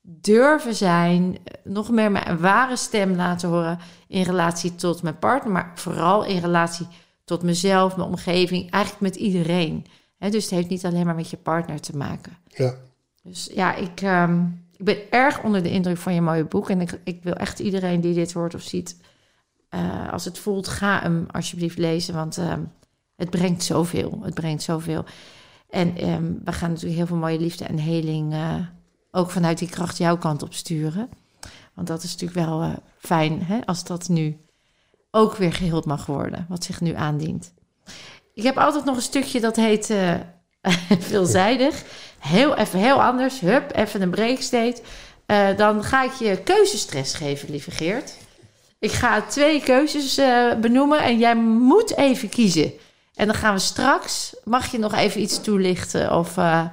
durven zijn, nog meer mijn ware stem laten horen in relatie tot mijn partner, maar vooral in relatie tot mezelf, mijn omgeving, eigenlijk met iedereen. Hè, dus het heeft niet alleen maar met je partner te maken. ja. Dus ja, ik, ehm, ik ben erg onder de indruk van je mooie boek. En ik, ik wil echt iedereen die dit hoort of ziet, eh, als het voelt, ga hem alsjeblieft lezen. Want ehm, het brengt zoveel. Het brengt zoveel. En ehm, we gaan natuurlijk heel veel mooie liefde en heling eh, ook vanuit die kracht jouw kant op sturen. Want dat is natuurlijk wel eh, fijn hè, als dat nu ook weer geheeld mag worden, wat zich nu aandient. Ik heb altijd nog een stukje dat heet veelzijdig. Heel even heel anders. Hup, even een breakstate. Eh dan ga ik je keuzestress geven, lieve Geert. Ik ga twee keuzes eh, benoemen en jij moet even kiezen. En dan gaan we straks, mag je nog even iets toelichten of, eh,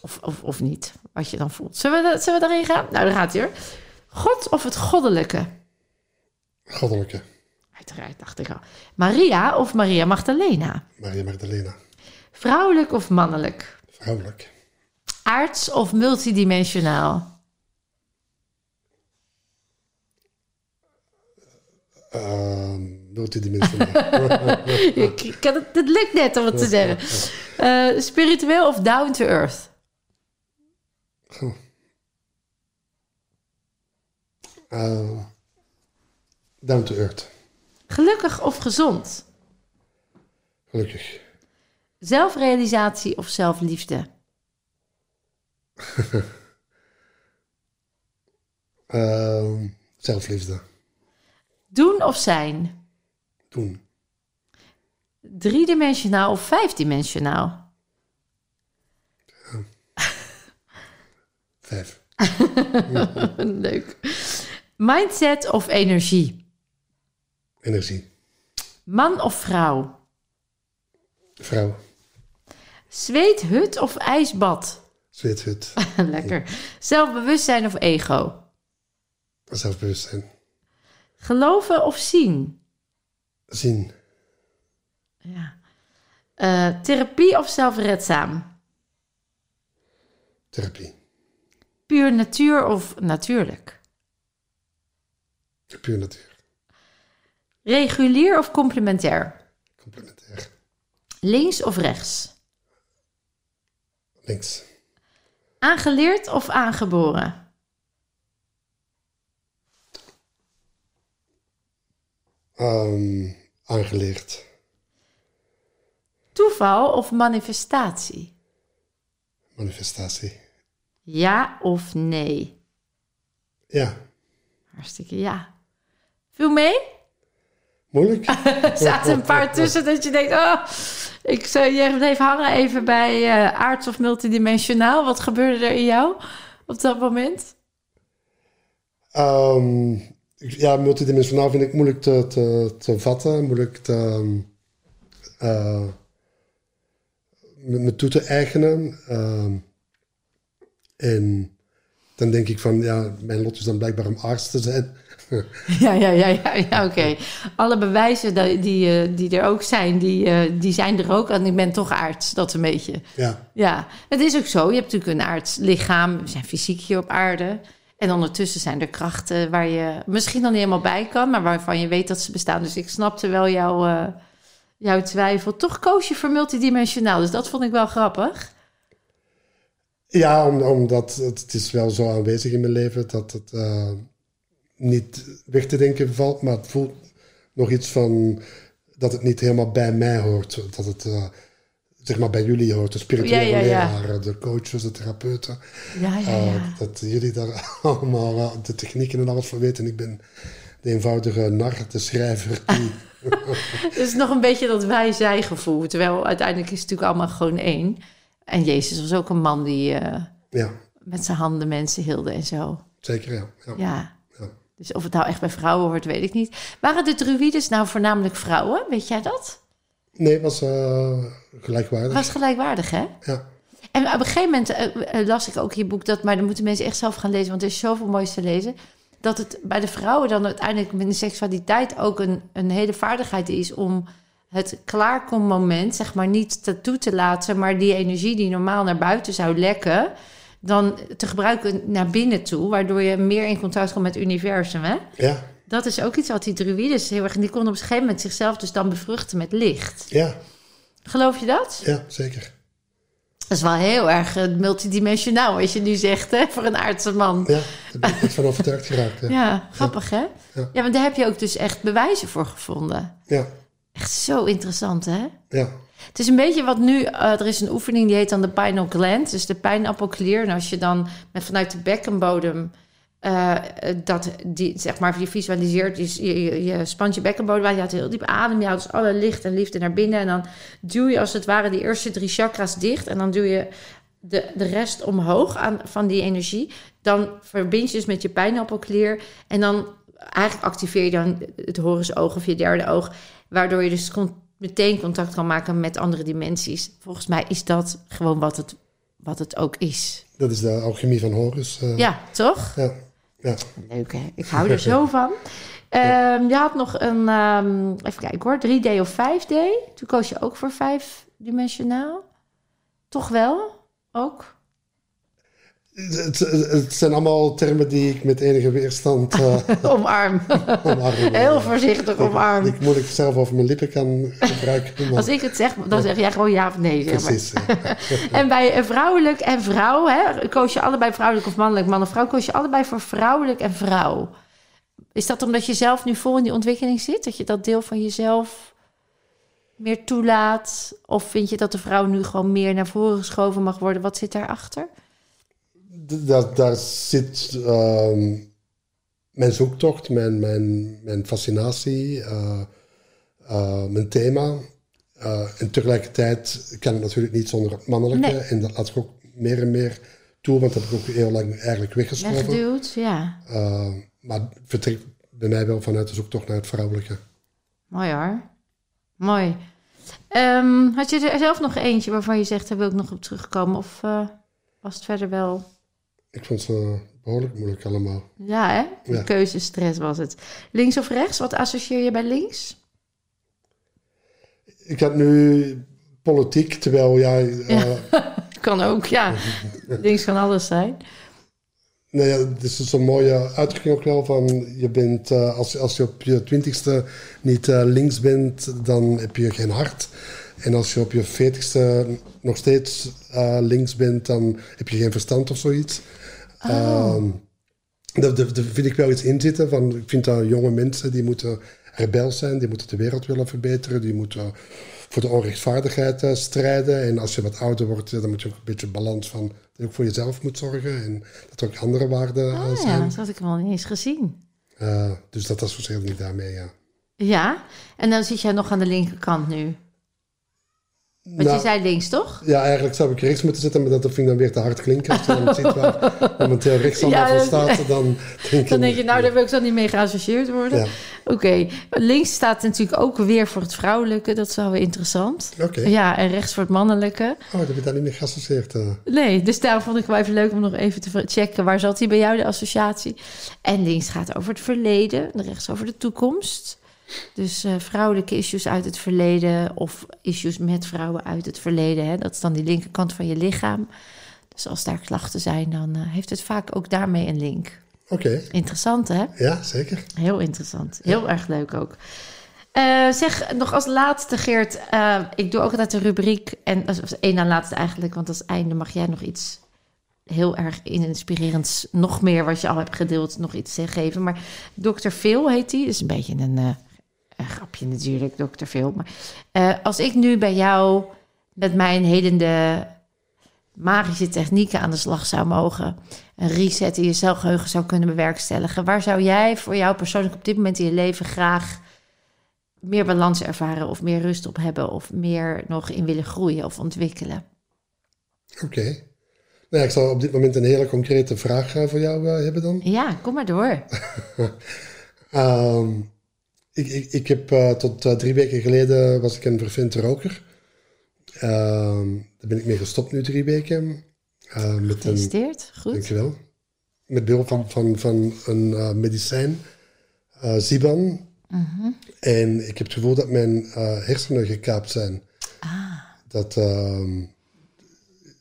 of, of, of niet, wat je dan voelt. Zullen we, zullen we daarin gaan? Nou, daar gaat hij hoor. God of het goddelijke? Goddelijke. Uiteraard, dacht ik al. Maria of Maria Magdalena? Maria Magdalena. Vrouwelijk of mannelijk? Vrouwelijk. Aards of multidimensionaal? Ehm multidimensionaal. Ik, kan het, het lukt net om het te zeggen. Eh, spiritueel of down to earth? Eh, down to earth. Gelukkig of gezond? Gelukkig. Zelfrealisatie of zelfliefde? Ehm, zelfliefde. Doen of zijn? Doen. Driedimensionaal of vijfdimensionaal? Vijf. Leuk. Mindset of energie? Energie. Man of vrouw? Vrouw. Zweethut of ijsbad? Zweethut. Lekker. Zelfbewustzijn of ego? Zelfbewustzijn. Geloven of zien? Zien. Ja. Eh, therapie of zelfredzaam? Therapie. Puur natuur of natuurlijk? Puur natuur. Regulier of complementair? Complementair. Links of rechts? Links. Aangeleerd of aangeboren? Ehm, aangeleerd. Toeval of manifestatie? Manifestatie. Ja of nee? Ja. Hartstikke ja. Viel mee? Moeilijk? Er zaten een paar tussen dat je denkt... Oh, ik zou je bleef hangen even bij eh aards of multidimensionaal. Wat gebeurde er in jou op dat moment? Ehm, ja, multidimensionaal vind ik moeilijk te, te, te vatten, moeilijk te, me, me toe te eigenen. Ehm, en dan denk ik van, ja, mijn lot is dan blijkbaar om arts te zijn. Ja, ja, ja, ja, ja oké. Alle bewijzen die, die, eh, die er ook zijn, die, eh, die zijn er ook. En ik ben toch arts, dat een beetje. ja, Ja, het is ook zo. Je hebt natuurlijk een aardslichaam. We zijn fysiek hier op aarde. En ondertussen zijn er krachten waar je misschien nog niet helemaal bij kan... maar waarvan je weet dat ze bestaan. Dus ik snapte wel jouw, eh, jouw twijfel. Toch koos je voor multidimensionaal. Dus dat vond ik wel grappig. ja om, omdat het, het is wel zo aanwezig in mijn leven dat het niet weg te denken valt, maar het voelt nog iets van dat het niet helemaal bij mij hoort. Dat het eh, zeg maar bij jullie hoort, de spirituele Ja, ja, ja. leraren, de coaches, de therapeuten. Ja, ja, Uh, ja. dat jullie daar allemaal uh, de technieken en alles voor weten. Ik ben de eenvoudige nar, de schrijver die dus nog een beetje dat wij-zij gevoel. Terwijl uiteindelijk is het natuurlijk allemaal gewoon één. En Jezus was ook een man die eh, Ja, met zijn handen mensen hielde en zo. zeker ja. ja. Dus of het nou echt bij vrouwen wordt, weet ik niet. Waren de druides nou voornamelijk vrouwen? Weet jij dat? Nee, het was eh, gelijkwaardig. Was gelijkwaardig, hè? Ja. En op een gegeven moment eh, eh, las ik ook je boek dat, maar dan moeten mensen echt zelf gaan lezen, want er is zoveel moois te lezen. Dat het bij de vrouwen dan uiteindelijk met de seksualiteit ook een, een hele vaardigheid is om het klaarkommoment, zeg maar, niet te toe te laten, maar die energie die normaal naar buiten zou lekken, dan te gebruiken naar binnen toe, waardoor je meer in contact komt met het universum. Hè? Ja, Dat is ook iets wat die druides heel erg... Die konden op een gegeven moment zichzelf dus dan bevruchten met licht. ja, Geloof je dat? ja, zeker. Dat is wel heel erg eh, multidimensionaal, als je nu zegt, hè, voor een aardse man. Ja, daar ben ik van overtuigd geraakt. Ja. Ja, grappig hè? Ja. Ja, want daar heb je ook dus echt bewijzen voor gevonden. Ja, Echt zo interessant hè? ja, Het is een beetje wat nu, eh, er is een oefening die heet dan de pineal gland, dus de pijnappelklier. En als je dan met vanuit de bekkenbodem eh, eh, dat die, zeg maar, je visualiseert, je, je, je spant je bekkenbodem je houdt heel diep adem, je houdt dus alle licht en liefde naar binnen. En dan duw je als het ware die eerste drie chakras dicht en dan duw je de, de rest omhoog aan, van die energie. Dan verbind je dus met je pijnappelklier en dan eigenlijk activeer je dan het horizon-oog of je derde oog, waardoor je dus meteen contact kan maken met andere dimensies. Volgens mij is dat gewoon wat het, wat het ook is. dat is de alchemie van Horus. eh, Ja, toch? ja, ja. Leuk hè? Ik hou er zo van. Ehm, je had nog een, ehm, even kijken hoor, 3D of 5D. Toen koos je ook voor vijfdimensionaal. Toch wel? Ook? Het, het- zijn allemaal termen die ik met enige weerstand eh Omarm. omarm. Heel voorzichtig omarm. Ik moet ik zelf over mijn lippen kan gebruiken. maar- Als ik het zeg, dan zeg jij gewoon ja of nee. Zeg maar. Precies. En bij eh, vrouwelijk en vrouw, hè, koos je allebei vrouwelijk of mannelijk, man of vrouw, koos je allebei voor vrouwelijk en vrouw. Is dat omdat je zelf nu vol in die ontwikkeling zit? Dat je dat deel van jezelf meer toelaat? Of vind je dat de vrouw nu gewoon meer naar voren geschoven mag worden? Wat zit daarachter? D- daar, daar zit ehm, mijn zoektocht, mijn, mijn, mijn fascinatie, eh, eh, mijn thema. Eh, en tegelijkertijd kan het natuurlijk niet zonder het mannelijke. Nee. En dat laat ik ook meer en meer toe, want dat heb ik ook heel lang eigenlijk weggeschoven. Weggeduwd, ja. Maar het vertrekt bij mij wel vanuit de zoektocht naar het vrouwelijke. Mooi hoor. Mooi. Ehm, had je er zelf nog eentje waarvan je zegt, daar wil ik nog op terugkomen? Of was het verder wel... Ik vond ze behoorlijk moeilijk allemaal. Ja, hè? Ja. keuzestress was het. Links of rechts? Wat associeer je bij links? Ik had nu politiek, terwijl jij... eh, Kan ook, ja. links kan alles zijn. Nou ja, het is zo'n mooie uitdrukking ook wel van je bent, eh, als, als je op je twintigste niet eh, links bent, dan heb je geen hart. En als je op je veertigste nog steeds links bent, dan heb je geen verstand of zoiets. Ehm, daar, vind ik wel iets in zitten. Van, ik vind dat jonge mensen die moeten rebels zijn, die moeten de wereld willen verbeteren, die moeten voor de onrechtvaardigheid eh, strijden. En als je wat ouder wordt, dan moet je ook een beetje balans van dat je ook voor jezelf moet zorgen en dat er ook andere waarden eh, Ah ja, zijn. dat had ik nog niet eens gezien. Eh, dus dat associeerde ik daarmee, ja. Ja, en dan zit jij nog aan de linkerkant nu. Want Nou, je zei links, toch? Ja, eigenlijk zou ik rechts moeten zitten, maar dat vind ik dan weer te hard klinken. Als je dan ziet waar momenteel rechts allemaal Ja, voor dat- staat, dan denk Dan denk je, nou, daar wil ik zo niet mee geassocieerd worden. Ja. Oké, links staat natuurlijk ook weer voor het vrouwelijke. Dat is wel weer interessant. Oké. Ja, en rechts voor het mannelijke. Oh, dat heb ik daar niet meer geassocieerd. eh. Nee, dus daarom vond ik wel even leuk om nog even te checken. Waar zat hij bij jou, de associatie? En links gaat over het verleden, en rechts over de toekomst. Dus eh, vrouwelijke issues uit het verleden of issues met vrouwen uit het verleden. Hè? Dat is dan die linkerkant van je lichaam. Dus als daar klachten zijn, dan eh, heeft het vaak ook daarmee een link. Oké, Interessant, hè? ja, zeker. Heel interessant. Heel erg leuk ook. Eh, zeg nog als laatste, Geert. ik doe ook altijd een rubriek. En dat is één na laatste eigenlijk. Want als einde mag jij nog iets heel erg inspirerends. Nog meer wat je al hebt gedeeld. Nog iets geven. Maar Dr. Phil heet die. Dat is een beetje een, een grapje natuurlijk, Dr. Phil. Maar eh, als ik nu bij jou met mijn helende magische technieken aan de slag zou mogen. Een reset in je celgeheugen zou kunnen bewerkstelligen. Waar zou jij voor jou persoonlijk op dit moment in je leven graag meer balans ervaren of meer rust op hebben of meer nog in willen groeien of ontwikkelen. Oké. Nou ja, ik zou op dit moment een hele concrete vraag eh, voor jou eh, hebben dan. Ja, kom maar door. Ehm, ik, ik, ik heb eh, tot eh, drie weken geleden was ik een vervent roker. Ehm, daar ben ik mee gestopt nu drie weken. Eh, met een, Gefeliciteerd, goed. dankjewel. Met behulp van, van, van een medicijn, Ziban. Mhm. En ik heb het gevoel dat mijn hersenen gekaapt zijn. Ah, Dat, ehm,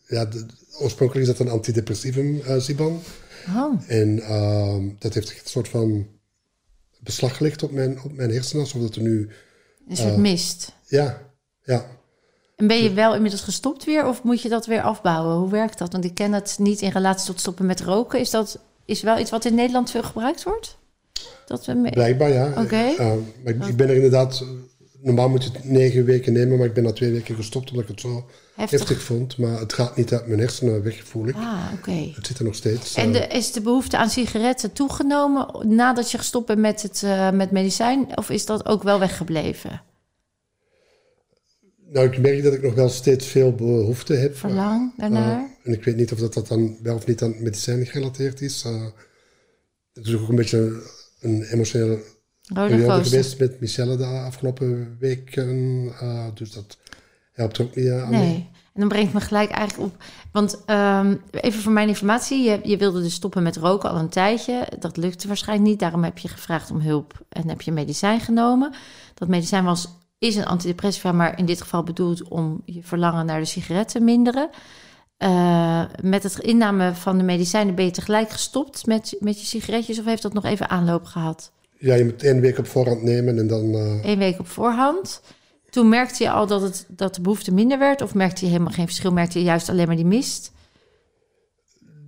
ja, de- oorspronkelijk is dat een antidepressivum, Ziban. oh, En ehm, dat heeft een soort van beslag gelegd op mijn, op mijn hersenen. Alsof dat er nu... een soort mist. Ja, ja. En ben je wel inmiddels gestopt weer of moet je dat weer afbouwen? Hoe werkt dat? Want ik ken het niet in relatie tot stoppen met roken. Is dat is wel iets wat in Nederland veel gebruikt wordt? Dat we me- Blijkbaar, ja. Oké. Eh, maar ik, ik ben er inderdaad... Normaal moet je het negen weken nemen, maar ik ben na twee weken gestopt omdat ik het zo heftig. heftig vond. Maar het gaat niet uit mijn hersenen weg, voel ik. Ah, oké. Het zit er nog steeds. En eh, de, is de behoefte aan sigaretten toegenomen nadat je gestopt bent met het eh, met medicijn? Of is dat ook wel weggebleven? Nou, ik merk dat ik nog wel steeds veel behoefte heb. Verlang daarnaar? Eh, en ik weet niet of dat, dat dan wel of niet aan medicijn gerelateerd is. Eh, het is ook een beetje een emotionele periode Rollercoaster. geweest met Michelle de afgelopen weken. eh, dus dat helpt ook niet eh, aan mee. Nee. En dan brengt me gelijk eigenlijk op. Want ehm, even voor mijn informatie: je, je wilde dus stoppen met roken al een tijdje. Dat lukte waarschijnlijk niet. Daarom heb je gevraagd om hulp en heb je medicijn genomen. Dat medicijn was, is een antidepressiva, maar in dit geval bedoeld om je verlangen naar de sigaret te minderen. Eh, met het inname van de medicijnen ben je tegelijk gestopt met, met je sigaretjes, of heeft dat nog even aanloop gehad? Ja, je moet één week op voorhand nemen en dan... eh, Eén week op voorhand. Toen merkte je al dat, het, dat de behoefte minder werd? Of merkte je helemaal geen verschil? Merkte je juist alleen maar die mist?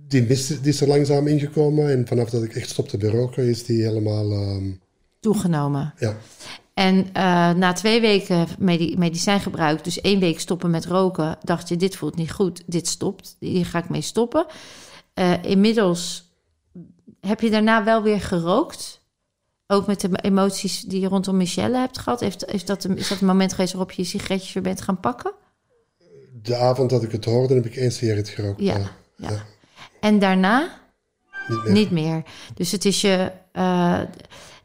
die mist die is er langzaam ingekomen. En vanaf dat ik echt stopte bij roken, is die helemaal... ehm, Toegenomen. ja, En eh, na twee weken medi medicijngebruik, dus één week stoppen met roken, dacht je: dit voelt niet goed, dit stopt, hier ga ik mee stoppen. Eh, inmiddels heb je daarna wel weer gerookt. Ook met de emoties die je rondom Michelle hebt gehad. Heeft, heeft dat een, is dat een moment geweest waarop je je sigaretjes weer bent gaan pakken? de avond dat ik het hoorde, heb ik één sigaret gerookt. Ja, ja. En daarna niet meer. niet meer. Dus het is je. eh,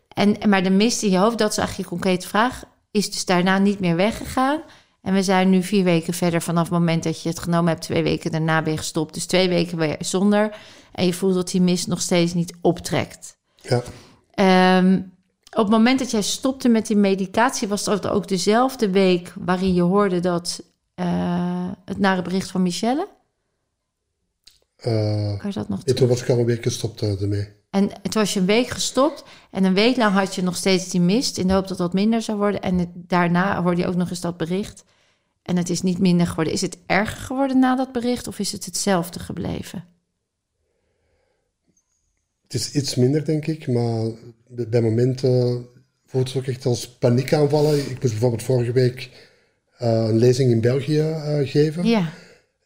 en, maar de mist in je hoofd, dat is eigenlijk je concrete vraag, is dus daarna niet meer weggegaan. En we zijn nu vier weken verder vanaf het moment dat je het genomen hebt. Twee weken daarna ben je gestopt. Dus twee weken weer zonder. En je voelt dat die mist nog steeds niet optrekt. Ja, Ehm, op het moment dat jij stopte met die medicatie, was dat ook dezelfde week waarin je hoorde dat eh, het nare bericht van Michelle. eh, Kan je dat nog en toen was ik al een week gestopt eh, ermee. En toen was je een week gestopt en een week lang had je nog steeds die mist in de hoop dat dat minder zou worden. En het- daarna hoorde je ook nog eens dat bericht en het is niet minder geworden. Is het erger geworden na dat bericht of is het hetzelfde gebleven? Het is iets minder, denk ik, maar bij momenten voelt het ook echt als paniekaanvallen. Ik moest bijvoorbeeld vorige week eh, een lezing in België eh, geven. Ja,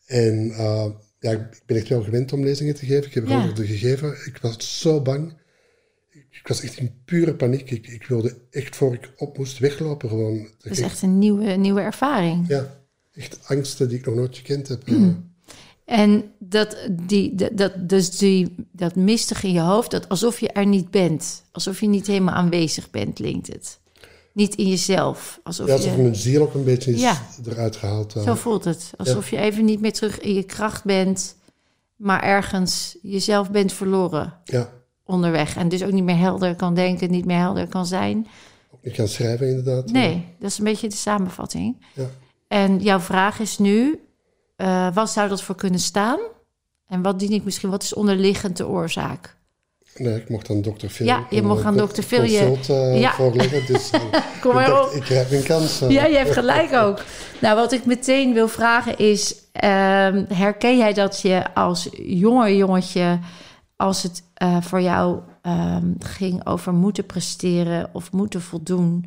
En eh, ja, ik ben echt wel gewend om lezingen te geven. Ik heb er Ja. honderde gegeven. Ik was zo bang. Ik was echt in pure paniek. Ik, ik wilde echt voor ik op moest weglopen gewoon. dat is echt een nieuwe, nieuwe ervaring. Ja, echt angsten die ik nog nooit gekend heb. Hmm. En dat, die, dat, dat, dus die, dat mistig in je hoofd, dat alsof je er niet bent. Alsof je niet helemaal aanwezig bent, klinkt het. Niet in jezelf. Alsof Ja, alsof je, mijn ziel ook een beetje is Ja. eruit gehaald. eh. Zo voelt het. Alsof je even niet meer terug in je kracht bent, maar ergens jezelf bent verloren ja, onderweg. En dus ook niet meer helder kan denken, niet meer helder kan zijn. ook niet gaan schrijven inderdaad. Nee, dat is een beetje de samenvatting. Ja. En jouw vraag is nu, eh, wat zou dat voor kunnen staan? En wat dien ik misschien, wat is onderliggend de oorzaak? Nee, ik mocht aan dokter Phil. Ja, je een, mocht eh, aan co- dokter Phil je- eh, Ja. voorleggen. Dus eh, Kom ik maar dacht, op. ik krijg mijn kans. eh. Ja, je hebt gelijk ook. Nou, wat ik meteen wil vragen is: ehm, herken jij dat je als jonger jongetje, als het eh, voor jou ehm, ging over moeten presteren of moeten voldoen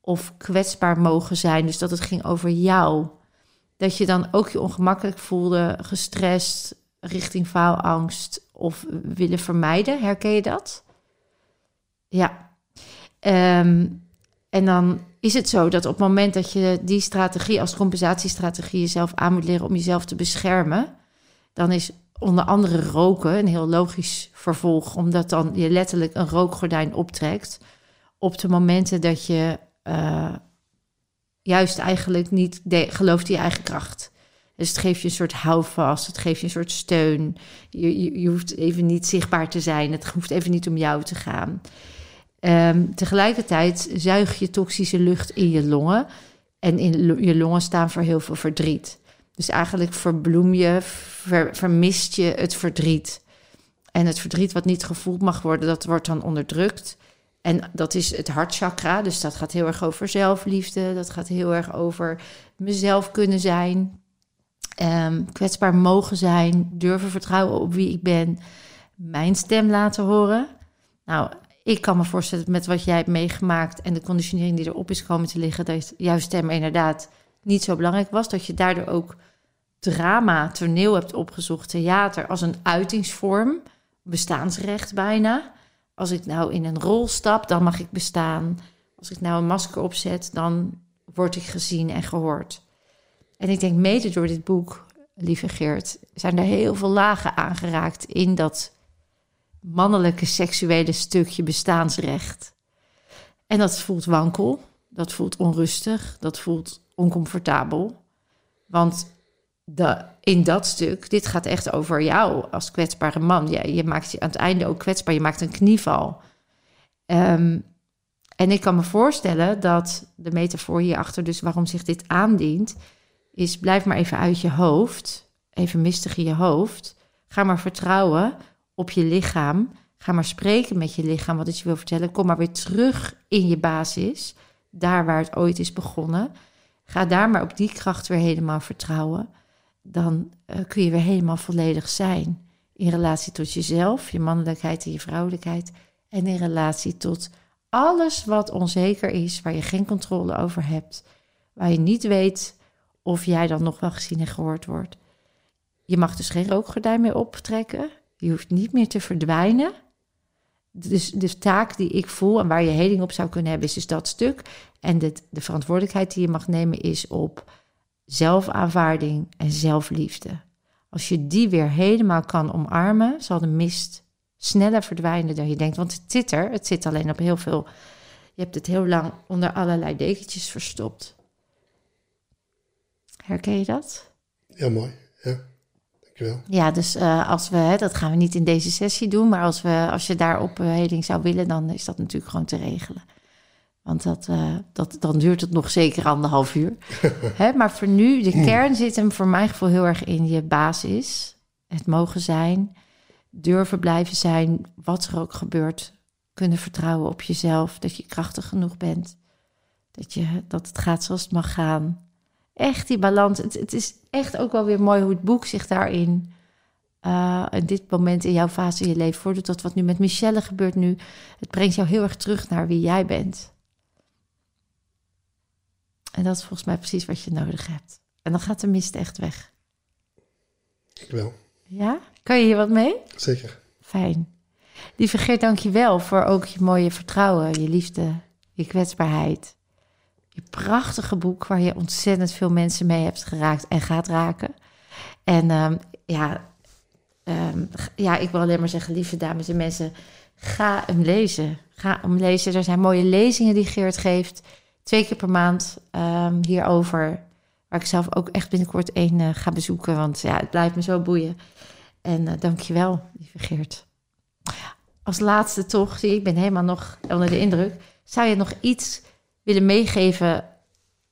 of kwetsbaar mogen zijn, dus dat het ging over jou, dat je dan ook je ongemakkelijk voelde, gestrest, richting faalangst of willen vermijden? Herken je dat? Ja. Ehm, en dan is het zo dat op het moment dat je die strategie als compensatiestrategie jezelf aan moet leren om jezelf te beschermen, dan is onder andere roken een heel logisch vervolg, omdat dan je letterlijk een rookgordijn optrekt op de momenten dat je uh, juist eigenlijk niet gelooft in je eigen kracht. Dus het geeft je een soort houvast, het geeft je een soort steun. Je, je, hoeft even niet zichtbaar te zijn, het hoeft even niet om jou te gaan. Um, tegelijkertijd zuig je toxische lucht in je longen. En in je longen staan voor heel veel verdriet. Dus eigenlijk verbloem je, ver, vermist je het verdriet. En het verdriet wat niet gevoeld mag worden, dat wordt dan onderdrukt. En dat is het hartchakra. Dus dat gaat heel erg over zelfliefde. Dat gaat heel erg over mezelf kunnen zijn. Um, kwetsbaar mogen zijn. Durven vertrouwen op wie ik ben. Mijn stem laten horen. Nou, ik kan me voorstellen met wat jij hebt meegemaakt en de conditionering die erop is komen te liggen, dat jouw stem inderdaad niet zo belangrijk was. Dat je daardoor ook drama, toneel hebt opgezocht, theater als een uitingsvorm, bestaansrecht bijna. Als ik nou in een rol stap, dan mag ik bestaan. Als ik nou een masker opzet, dan word ik gezien en gehoord. En ik denk mede door dit boek, lieve Geert, zijn er heel veel lagen aangeraakt in dat mannelijke seksuele stukje bestaansrecht. En dat voelt wankel, dat voelt onrustig, dat voelt oncomfortabel. Want de, in dat stuk, dit gaat echt over jou als kwetsbare man. Ja, je maakt je aan het einde ook kwetsbaar, je maakt een knieval. Ehm, en ik kan me voorstellen dat de metafoor hierachter, dus waarom zich dit aandient, is blijf maar even uit je hoofd, even mistig in je hoofd. Ga maar vertrouwen op je lichaam. Ga maar spreken met je lichaam wat het je wil vertellen. Kom maar weer terug in je basis, daar waar het ooit is begonnen. Ga daar maar op die kracht weer helemaal vertrouwen. Dan uh, kun je weer helemaal volledig zijn. In relatie tot jezelf, je mannelijkheid en je vrouwelijkheid. En in relatie tot alles wat onzeker is, waar je geen controle over hebt. Waar je niet weet of jij dan nog wel gezien en gehoord wordt. Je mag dus geen rookgordijn meer optrekken. Je hoeft niet meer te verdwijnen. Dus de taak die ik voel en waar je heling op zou kunnen hebben, is dus dat stuk. En de verantwoordelijkheid die je mag nemen is op zelfaanvaarding en zelfliefde. Als je die weer helemaal kan omarmen, zal de mist sneller verdwijnen dan je denkt. Want het zit er, het zit alleen op heel veel. Je hebt het heel lang onder allerlei dekentjes verstopt. Herken je dat? Ja, mooi. Ja. Ja, dus uh, als we, dat gaan we niet in deze sessie doen, maar als, we, als je daar opheling zou willen, dan is dat natuurlijk gewoon te regelen. Want dat, uh, dat, dan duurt het nog zeker anderhalf uur. hè, maar voor nu, de kern zit hem voor mijn gevoel heel erg in je basis. Het mogen zijn, durven blijven zijn, wat er ook gebeurt. Kunnen vertrouwen op jezelf, dat je krachtig genoeg bent. Dat, je, dat het gaat zoals het mag gaan echt die balans. Het, het, is echt ook wel weer mooi hoe het boek zich daarin. Uh, dit moment in jouw fase in je leven voordoet. Dat wat nu met Michelle gebeurt nu. Het brengt jou heel erg terug naar wie jij bent. En dat is volgens mij precies wat je nodig hebt. En dan gaat de mist echt weg. Ik wel. Ja? Kan je hier wat mee? Zeker. Fijn. Lieve Geert, dank je wel voor ook je mooie vertrouwen, je liefde, je kwetsbaarheid je prachtige boek waar je ontzettend veel mensen mee hebt geraakt en gaat raken. En um, ja, um, ja, ik wil alleen maar zeggen, lieve dames en mensen, ga hem lezen. Ga hem lezen. Er zijn mooie lezingen die Geert geeft. Twee keer per maand um, hierover. Waar ik zelf ook echt binnenkort één uh, ga bezoeken. Want ja, het blijft me zo boeien. En uh, dank je wel, lieve Geert. Als laatste toch, zie ik ben helemaal nog onder de indruk. Zou je nog iets willen meegeven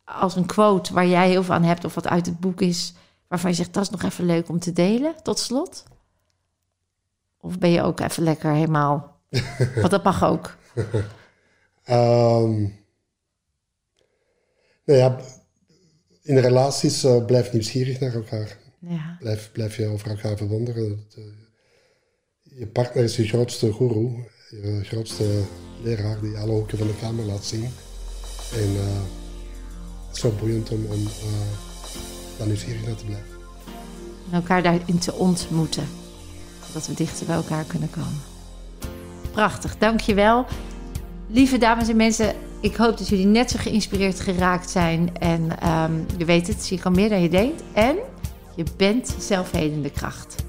als een quote waar jij heel veel aan hebt of wat uit het boek is, waarvan je zegt dat is nog even leuk om te delen tot slot? Of ben je ook even lekker helemaal? Want dat mag ook. um, nou ja, in relaties uh, blijf nieuwsgierig naar elkaar. Ja. Blijf, blijf je over elkaar verwonderen. Uh, je partner is je grootste guru, je grootste leraar die alle hoeken van de kamer laat zien. En uh, het is zo boeiend om, om daar nieuwsgierig naar te blijven. En elkaar daarin te ontmoeten. Dat we dichter bij elkaar kunnen komen. Prachtig, dankjewel. Lieve dames en mensen, ik hoop dat jullie net zo geïnspireerd geraakt zijn. En ehm, je weet het, je gewoon meer dan je denkt. En je bent zelfhelende kracht.